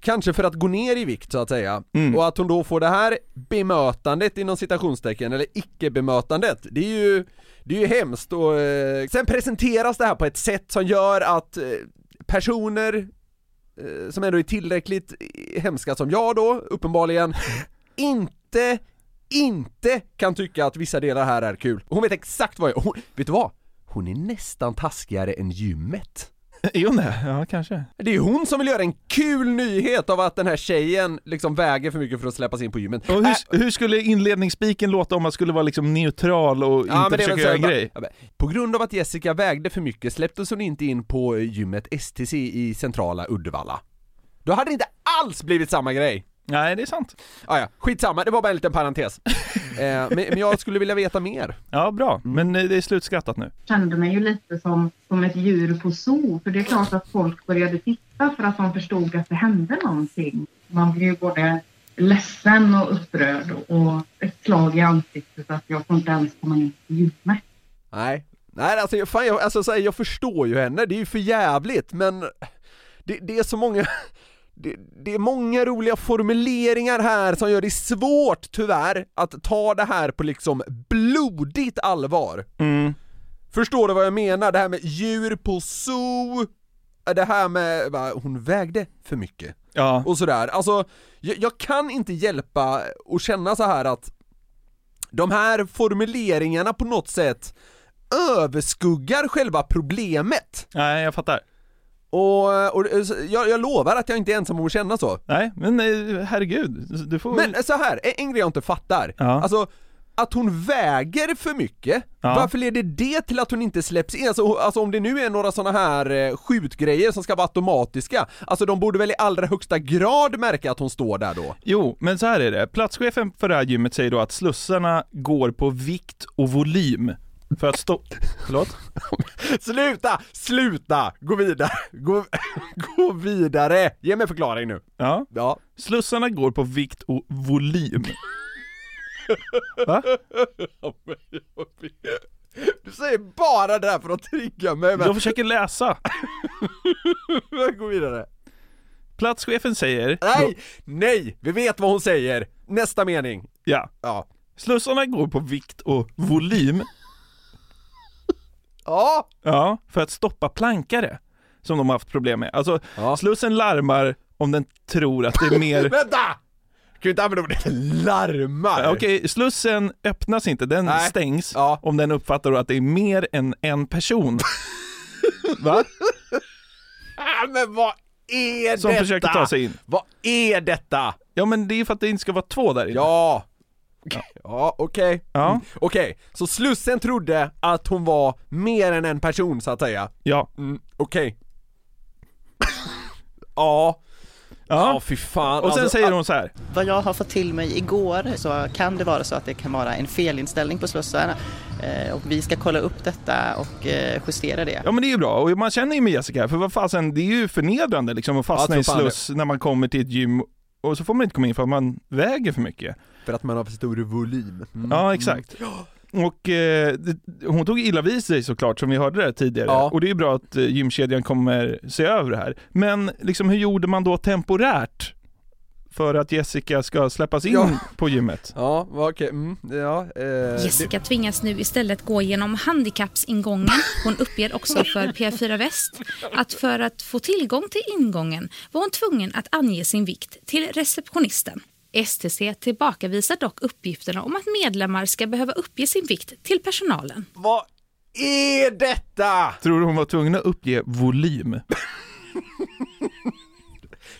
Kanske för att gå ner i vikt så att säga, och att hon då får det här bemötandet inom citationstecken, eller icke-bemötandet, det är ju, det är ju hemskt och eh, sen presenteras det här på ett sätt som gör att eh, personer eh, som ändå är tillräckligt eh, hemska som jag då, uppenbarligen, inte, inte kan tycka att vissa delar här är kul. Hon vet exakt vad jag, hon, vet du vad? Hon är nästan taskigare än gymmet. Är hon det? Ja, kanske. Det är hon som vill göra en kul nyhet av att den här tjejen liksom väger för mycket för att släppas in på gymmet. Och hur, hur skulle inledningsspiken låta om man skulle vara liksom neutral och inte det är försöka göra en grej? ja, På grund av att Jessica vägde för mycket släpptes hon inte in på gymmet STC i centrala Uddevalla. Då hade det inte alls blivit samma grej. Nej, det är sant. Ah, ja, skitsamma, det var bara en liten parentes. eh, men, men jag skulle vilja veta mer. Ja, bra. Men eh, det är slutskattat nu. kände mig ju lite som, som ett djur på zoo. För det är klart att folk började titta för att de förstod att det hände någonting. Man blev ju både ledsen och upprörd och ett slag i ansiktet att jag får inte ens komma in på gymmet. Nej, nej alltså, jag- fan, jag, alltså så här, jag förstår ju henne, det är ju för jävligt men det, det är så många det, det är många roliga formuleringar här som gör det svårt tyvärr att ta det här på liksom blodigt allvar. Mm. Förstår du vad jag menar? Det här med djur på zoo, det här med, va, hon vägde för mycket. Ja. Och sådär, alltså jag, jag kan inte hjälpa att känna så här att de här formuleringarna på något sätt överskuggar själva problemet. Nej, jag fattar. Och, och jag, jag lovar att jag inte är ensam om att känna så. Nej, men eh, herregud, du får Men så här, en, en grej jag inte fattar. Ja. Alltså, att hon väger för mycket, Ja. varför leder det till att hon inte släpps in? Alltså, alltså om det nu är några sådana här eh, skjutgrejer som ska vara automatiska, alltså de borde väl i allra högsta grad märka att hon står där då? Jo, men så här är det. Platschefen för det här gymmet säger då att slussarna går på vikt och volym. För att stå... Förlåt? Sluta! Sluta! Gå vidare! Gå, gå vidare! Ge mig förklaring nu. Ja. Ja. Slussarna går på vikt och volym. Va? Du säger bara det här för att trigga mig men... Jag försöker läsa. Gå vidare. Platschefen säger... Nej! Nej! Vi vet vad hon säger! Nästa mening. Ja. Ja. Slussarna går på vikt och volym. Ja. Ja, för att stoppa plankare. Som de har haft problem med. Alltså, Slussen larmar om den tror att det är mer... Vänta! Kan ju inte använda ordet larmar! Ja, Okej, slussen öppnas inte, den Nej. stängs om den uppfattar att det är mer än en person. Va? Ah, men vad är Som detta? försöker ta sig in. Vad är detta? Ja men det är för att det inte ska vara två där inne. Ja! Ja, okej. Ja. Mm. Okej, så Slussen trodde att hon var mer än en person så att säga? Ja. Mm, okej. ja. Ja, fy fan. Och sen Alltså, säger hon så här. Vad jag har fått till mig igår så kan det vara så att det kan vara en felinställning på slussarna Eh, och vi ska kolla upp detta och eh, justera det. Ja men det är ju bra, och man känner ju med Jessica, för vad fasen, det är ju förnedrande liksom att fastna Ja, i sluss när man kommer till ett gym och så får man inte komma in för att man väger för mycket. För att man har för stor volym. Mm. Ja exakt. Och eh, det, hon tog illa vid sig såklart som vi hörde där tidigare. Ja. Och det är bra att eh, gymkedjan kommer se över det här. Men liksom hur gjorde man då temporärt? För att Jessica ska släppas in Ja. på gymmet? Ja, okej, mm, ja. Eh, Jessica tvingas nu istället gå genom handikappsingången. Hon uppger också för P4 Väst att för att få tillgång till ingången var hon tvungen att ange sin vikt till receptionisten. STC tillbakavisar dock uppgifterna om att medlemmar ska behöva uppge sin vikt till personalen. Vad är detta? Tror du hon var tvungen att uppge volym?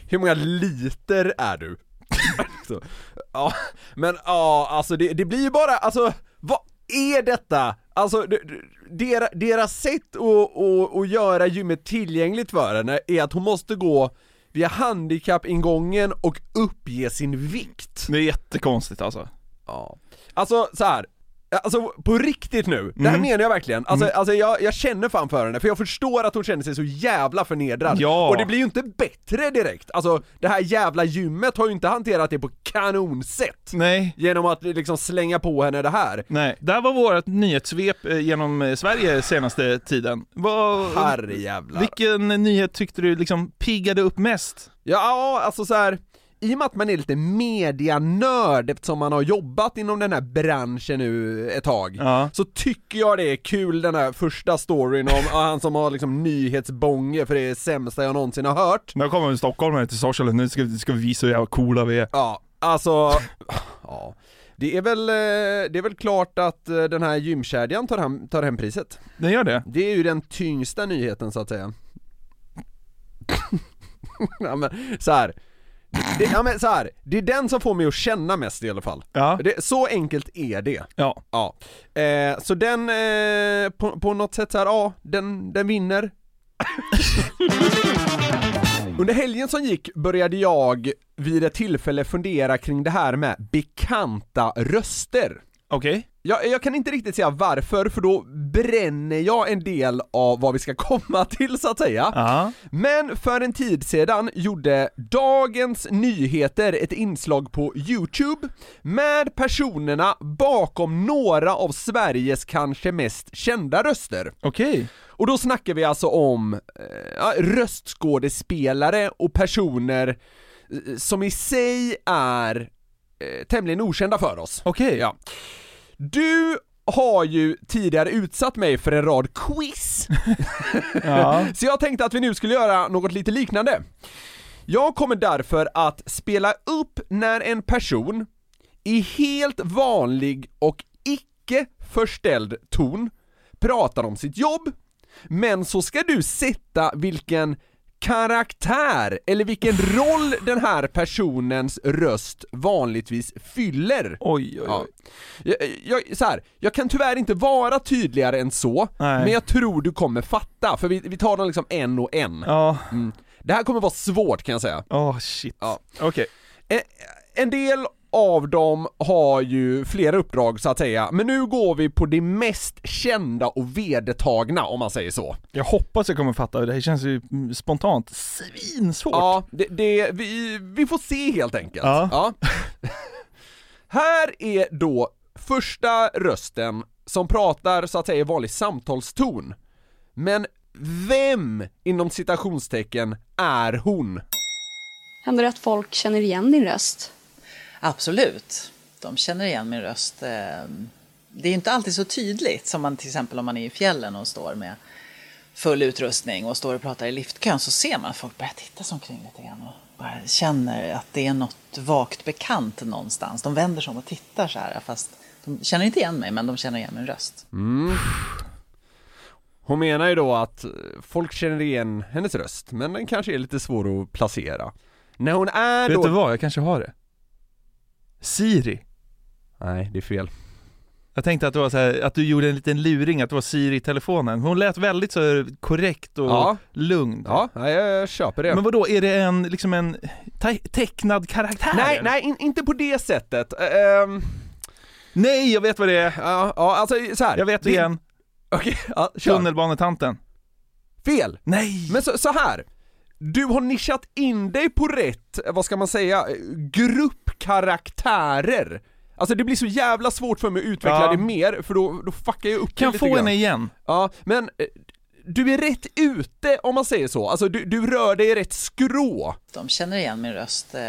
Hur många liter är du? Så, ja, men ja, alltså det, det blir ju bara, alltså vad är detta? Alltså deras, deras sätt att, att, att göra gymmet tillgängligt för henne är att hon måste gå via handikappingången och uppge sin vikt. Det är jättekonstigt alltså. Ja. Alltså så här. Alltså på riktigt nu, det här Mm. menar jag verkligen. Alltså, Mm. alltså jag, jag känner fan för henne, för jag förstår att hon känner sig så jävla förnedrad. Ja. Och det blir ju inte bättre direkt. Alltså det här jävla gymmet har ju inte hanterat det på kanonsätt. Nej. Genom att liksom slänga på henne det här. Nej, det här var vårt nyhetssvep eh, genom eh, Sverige senaste tiden. Vad, Herrejävlar. vilken nyhet tyckte du liksom piggade upp mest? Ja, alltså så här. I och med att man är lite medianörd eftersom man har jobbat inom den här branschen nu ett tag, Ja. så tycker jag det är kul den här första storyn om han som har liksom nyhetsbånge för det är det sämsta jag någonsin har hört. Nu kommer en stockholmare till social, nu ska, ska vi visa hur jävla coola vi är. Ja, alltså, ja. Det är väl, eh, det är väl klart att eh, den här gymkedjan tar hem, tar hem priset. Den gör det? Det är ju den tyngsta nyheten så att säga. ja men så här. Det, ja men så här. det är den som får mig att känna mest i alla fall. Ja. Det, så enkelt är det. Ja. Ja. Eh, så den, eh, på, på något sätt så här, ja, den, den vinner. Under helgen som gick började jag vid ett tillfälle fundera kring det här med bekanta röster. Okej. Jag, jag kan inte riktigt säga varför, för då bränner jag en del av vad vi ska komma till så att säga. Ja. Men för en tid sedan gjorde Dagens Nyheter ett inslag på Youtube med personerna bakom några av Sveriges kanske mest kända röster. Okej. Och då snackar vi alltså om eh, röstskådespelare och personer eh, som i sig är eh, tämligen okända för oss. Okej. Ja. Du har ju tidigare utsatt mig för en rad quiz. Ja. Så jag tänkte att vi nu skulle göra något lite liknande. Jag kommer därför att spela upp när en person i helt vanlig och icke förställd ton pratar om sitt jobb, men så ska du sätta vilken karaktär eller vilken roll den här personens röst vanligtvis fyller. Oj, oj, Ja. Jag, jag, så här, jag kan tyvärr inte vara tydligare än så, Nej. men jag tror du kommer fatta, för vi, vi tar dem liksom en och en. Ja. Mm. Det här kommer vara svårt kan jag säga. Åh shit. Ja. Okej. En, en del av dem har ju flera uppdrag så att säga, men nu går vi på det mest kända och vedertagna om man säger så. Jag hoppas jag kommer fatta, det här känns ju spontant svinsvårt. Ja, det, det, vi, vi får se helt enkelt. Ja. Här är då första rösten som pratar så att säga i vanlig samtalston. Men vem inom citationstecken är hon? Händer det att folk känner igen din röst? Absolut. De känner igen min röst. Eh, Det är inte alltid så tydligt som man till exempel om man är i fjällen och står med full utrustning och står och pratar i liftkön så ser man att folk börjar titta sig omkring lite grann och bara känner att det är något vagt bekant någonstans. De vänder sig om och tittar så här fast de känner inte igen mig men de känner igen min röst. Mm. Hon menar ju då att folk känner igen hennes röst, men den kanske är lite svår att placera. När hon är Vet då... du vad, jag kanske har det. Siri. Nej, det är fel. Jag tänkte att det var så här, att du gjorde en liten luring, att det var Siri i telefonen. Hon lät väldigt så korrekt och Ja. lugn. Ja, nej, jag köper det. Men vad då är det en, liksom en te- tecknad karaktär? Nej, nej, in, inte på det sättet. Ehm, Nej, jag vet vad det är. ja, ja, alltså så här. Jag vet Det- igen. Okej, ja, kör. Tunnelbanetanten. Fel! Nej! Men så, så här. Du har nischat in dig på rätt, vad ska man säga, gruppkaraktärer. Alltså det blir så jävla svårt för mig att utveckla Ja. det mer, för då, då fuckar jag upp Kan lite få grann. henne igen. Ja, men eh, du är rätt ute om man säger så. Alltså du, du rör dig i rätt skrå. De känner igen min röst. Eh,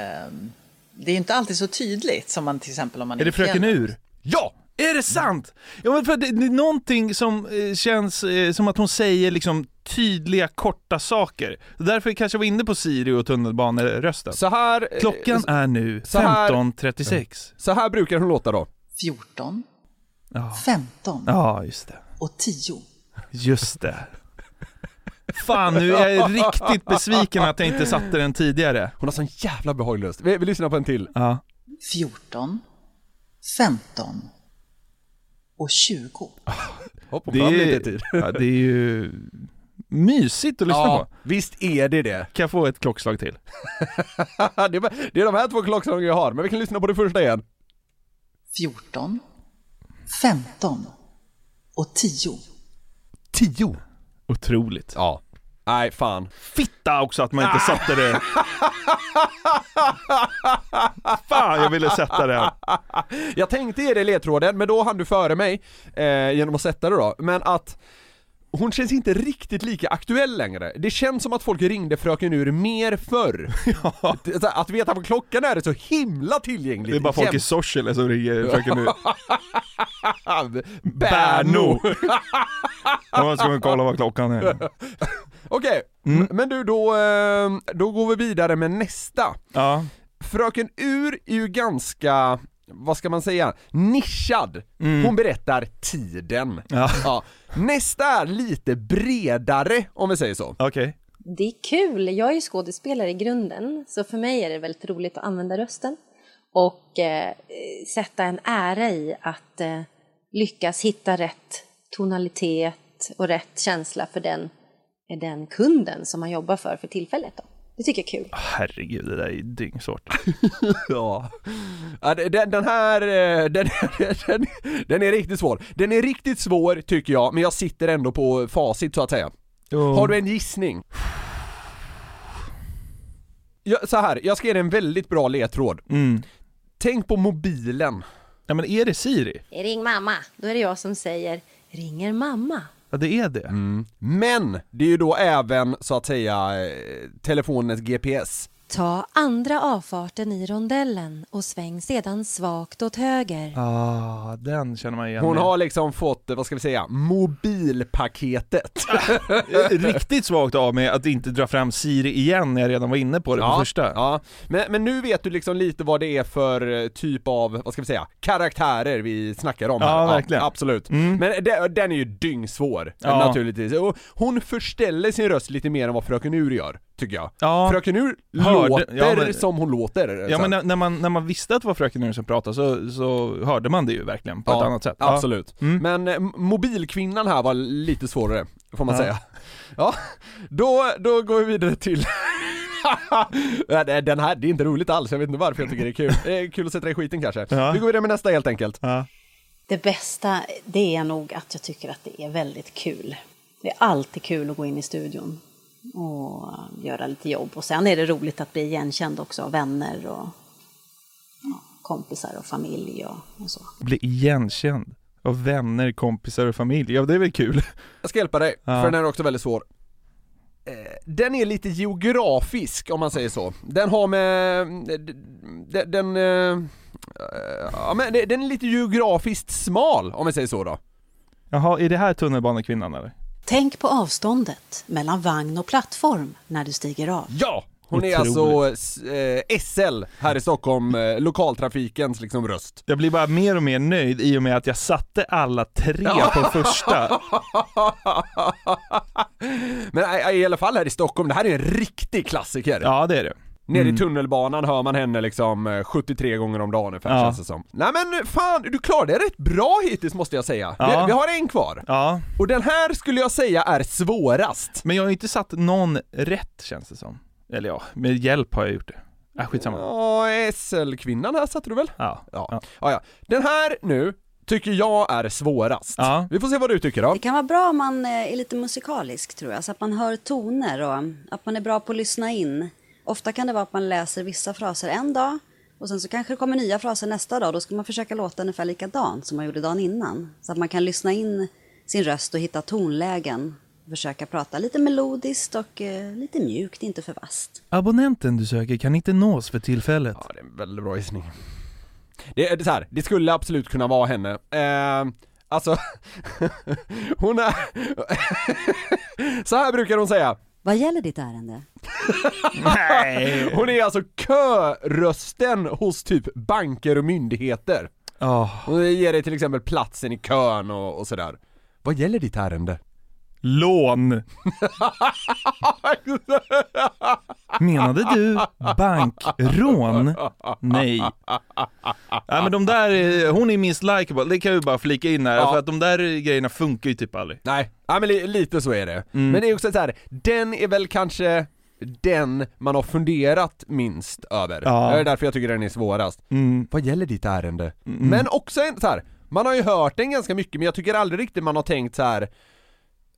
Det är inte alltid så tydligt som man till exempel om man är, Är det. Fröken Ur? Ja! Är det sant? Ja men för det, det är någonting som eh, känns som att hon säger liksom tydliga, korta saker. Därför kanske jag var inne på Siri och tunnelbanerösten. Så här... eh, Klockan är nu så här- 15.36. Så här brukar hon låta då. 14, Ja. 15 ja, just det. och 10. Just det. Fan, nu är jag riktigt besviken att jag inte satte den tidigare. Hon har sån jävla behaglig röst. Vi, vi lyssnar på en till. Ja. 14, 15 och 20. Hopp och Det fram är, lite tid. ja, det är ju mysigt att lyssna Ja, på. visst är det det. Kan jag få ett klockslag till? det, är, bara- det är de här två klockslagen jag har, men vi kan lyssna på det första igen. 14, 15 och 10. 10? Otroligt. Ja. Nej, fan. Fitta också att man inte satte det. Fan, jag ville sätta det. Jag tänkte ge dig ledtråden, men då hann du före mig eh, genom att sätta det då. Men att hon känns inte riktigt lika aktuell längre. Det känns som att folk ringde Fröken Ur mer förr. Det- så här, Att veta vad klockan är är så himla tillgängligt. Det är bara folk i. Sorsele som ringer Fröken Ur. Berno! Ja, ska vi kolla vad klockan är. Okej, Mm. m- men du då, eh, då går vi vidare med nästa. Ja. Fröken Ur är ju ganska, vad ska man säga, nischad. Mm. Hon berättar tiden. Ja. Nästa är lite bredare, om vi säger så. Okej. Det är kul. Jag är ju skådespelare i grunden, så för mig är det väldigt roligt att använda rösten och eh, sätta en ära i att eh, lyckas hitta rätt tonalitet och rätt känsla för den, den kunden som man jobbar för för tillfället. Då. Det tycker jag är kul. Herregud, det där är dyngsvårt. ja. ja den, den här, eh, den, den, den är riktigt svår. Den är riktigt svår tycker jag, men jag sitter ändå på facit så att säga. Har du en gissning? Ja, så här, jag ska ge dig en väldigt bra ledtråd. Mm. Tänk på mobilen. Ja men är det Siri? Ring mamma. Då är det jag som säger ringer mamma. Ja det är det. Mm. Men det är ju då även så att säga eh, telefonens GPS. Ta andra avfarten i rondellen och sväng sedan svagt åt höger. Ah, den känner man igen. Hon har liksom fått, vad ska vi säga, mobilpaketet. Riktigt svagt av mig att inte dra fram Siri igen när jag redan var inne på det på Ja, första. Ja, men, men nu vet du liksom lite vad det är för eh, typ av, vad ska vi säga, karaktärer vi snackar om här. Ja, verkligen. absolut. Mm. Men de, den är ju dyngsvår, Ja. naturligtvis. Och hon förställer sin röst lite mer än vad Fröken Ur gör, tycker jag. Ja. Fröken Ur Hörde- låter ja, men- som hon låter. Ja men när, när, man, när man visste att det var Fröken Ur som pratade så, så hörde man det ju verkligen på Ja, ett annat sätt. Ja. Absolut. Men eh, mobilkvinnan här var lite svårare, får man Ja. säga. Ja, då, då går vi vidare till Den här, det är inte roligt alls, jag vet inte varför jag tycker det är kul. Det är kul att sätta dig i skiten kanske. Ja. Vi går vidare med nästa helt enkelt. Det bästa det är nog att jag tycker att det är väldigt kul. Det är alltid kul att gå in i studion och göra lite jobb. Och sen är det roligt att bli igenkänd också av vänner och ja, kompisar och familj och, och så. Bli igenkänd av vänner, kompisar och familj. Ja det är väl kul. Jag ska hjälpa dig, Ja. för den är också väldigt svår. Eh, Den är lite geografisk om man säger så. Den har med, den, den, eh, ja men den är lite geografiskt smal om vi säger så då. Jaha, är det här tunnelbanekvinnan eller? Tänk på avståndet mellan vagn och plattform när du stiger av. Ja! Hon är alltså eh, SL här i Stockholm, eh, lokaltrafikens liksom röst. Jag blir bara mer och mer nöjd i och med att jag satte alla tre på första. Men i, i alla fall här i Stockholm, det här är en riktig klassiker. Ja det är det. Nere Mm. i tunnelbanan hör man henne liksom eh, 73 gånger om dagen ungefär Ja. känns det som. Nej men fan, du klarade det rätt bra hittills måste jag säga. Ja. Vi, vi har en kvar. Ja. Och den här skulle jag säga är svårast. Men jag har ju inte satt någon rätt känns det som. Eller ja, med hjälp har jag gjort det. Äh, skitsamma. Ja, SL-kvinnan här satte du väl? Ja. Ja. ja. ja. Den här nu tycker jag är svårast. Ja. Vi får se vad du tycker då. Det kan vara bra om man eh, är lite musikalisk tror jag, så att man hör toner och att man är bra på att lyssna in. Ofta kan det vara att man läser vissa fraser en dag och sen så kanske det kommer nya fraser nästa dag. Då ska man försöka låta ungefär likadant som man gjorde dagen innan. Så att man kan lyssna in sin röst och hitta tonlägen. Försöka prata lite melodiskt och eh, lite mjukt, inte för vasst. Abonnenten du söker kan inte nås för tillfället. Ja, det är en väldigt bra gissning. Det är så här, det skulle absolut kunna vara henne. Eh, alltså, hon är... så här brukar hon säga. Vad gäller ditt ärende? Nej. Hon är alltså körösten hos typ banker och myndigheter. Hon ger dig till exempel platsen i kön och, och sådär. Vad gäller ditt ärende? Lån. Menade du bankrån? Nej. Nej men de där, hon är minst likeable, det kan vi bara flika in här, Ja. för att de där grejerna funkar ju typ aldrig. Nej, ja, men li, lite så är det. Mm. Men det är också så här, den är väl kanske den man har funderat minst över. Ja. Det är därför jag tycker den är svårast. Mm. Vad gäller ditt ärende? Mm. Men också en, så här, man har ju hört den ganska mycket men jag tycker aldrig riktigt man har tänkt så här.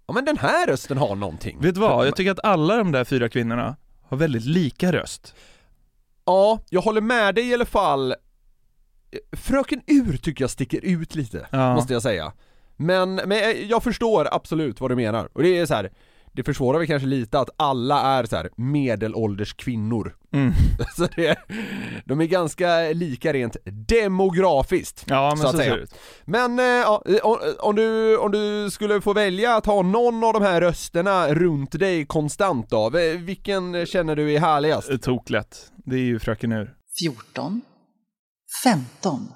Ja men den här rösten har någonting. Vet du vad? Jag tycker att alla de där fyra kvinnorna har väldigt lika röst. Ja, jag håller med dig i alla fall. Fröken Ur tycker jag sticker ut lite, Ja. måste jag säga. Men, men jag förstår absolut vad du menar. Och det är så här. det försvårar väl kanske lite att alla är så här medelålders kvinnor. Mm. Så det är, de är ganska lika rent demografiskt. Ja, men så att säga. det ut. Men eh, ja, om, om, du, om du skulle få välja att ha någon av de här rösterna runt dig konstant då, vilken känner du är härligast? Toklätt. Det är ju Fröken Ur. 14, 15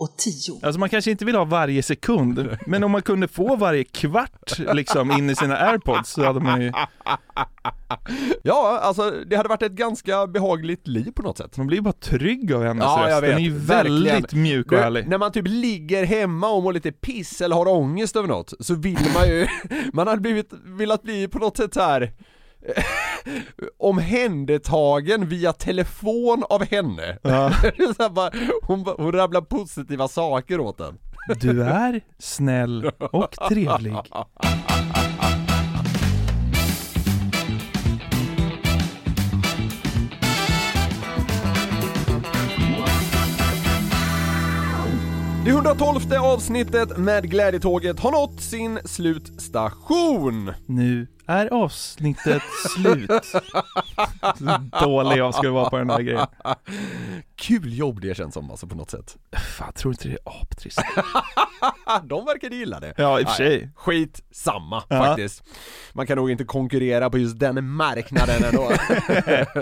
och 10. Alltså man kanske inte vill ha varje sekund, men om man kunde få varje kvart liksom in i sina airpods så hade man ju... Ja, alltså det hade varit ett ganska behagligt liv på något sätt. Man blir bara trygg av hennes Ja, röst. jag vet. Den är ju väldigt Verkligen. mjuk och härlig. När man typ ligger hemma och mår lite piss eller har ångest över något, så vill man ju, man hade blivit, velat bli på något sätt så här omhändertagen via telefon av henne. Ja. Så bara, hon, hon rabblar positiva saker åt en. Du är snäll och trevlig. Det 112 avsnittet med Glädjetåget har nått sin slutstation. Nu är avsnittet slut? Så dålig jag skulle vara på den där grejen. Kul jobb det känns som alltså på något sätt. Fan, tror inte det är aptrist? De verkade gilla det. Ja, i och för sig. Skit samma Ja. faktiskt. Man kan nog inte konkurrera på just den marknaden ändå.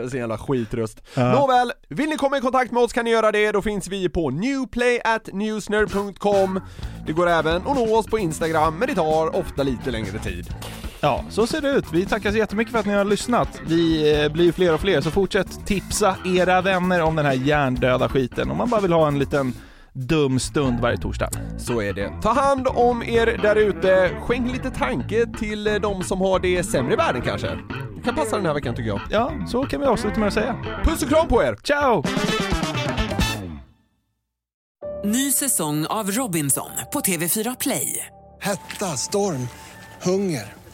Sin jävla skitröst. Ja. Nåväl, vill ni komma i kontakt med oss kan ni göra det. Då finns vi på newplay@newsner.com. Det går även att nå oss på Instagram, men det tar ofta lite längre tid. Ja, så ser det ut. Vi tackar så jättemycket för att ni har lyssnat. Vi eh, blir fler och fler, så fortsätt tipsa era vänner om den här hjärndöda skiten om man bara vill ha en liten dum stund varje torsdag. Så är det. Ta hand om er där ute. Skänk lite tanke till eh, de som har det sämre i världen kanske. Det kan passa den här veckan tycker jag. Ja, så kan vi avsluta med att säga. Puss och kram på er! Ciao! Ny säsong av Robinson på TV4 Play. Hetta, storm, hunger.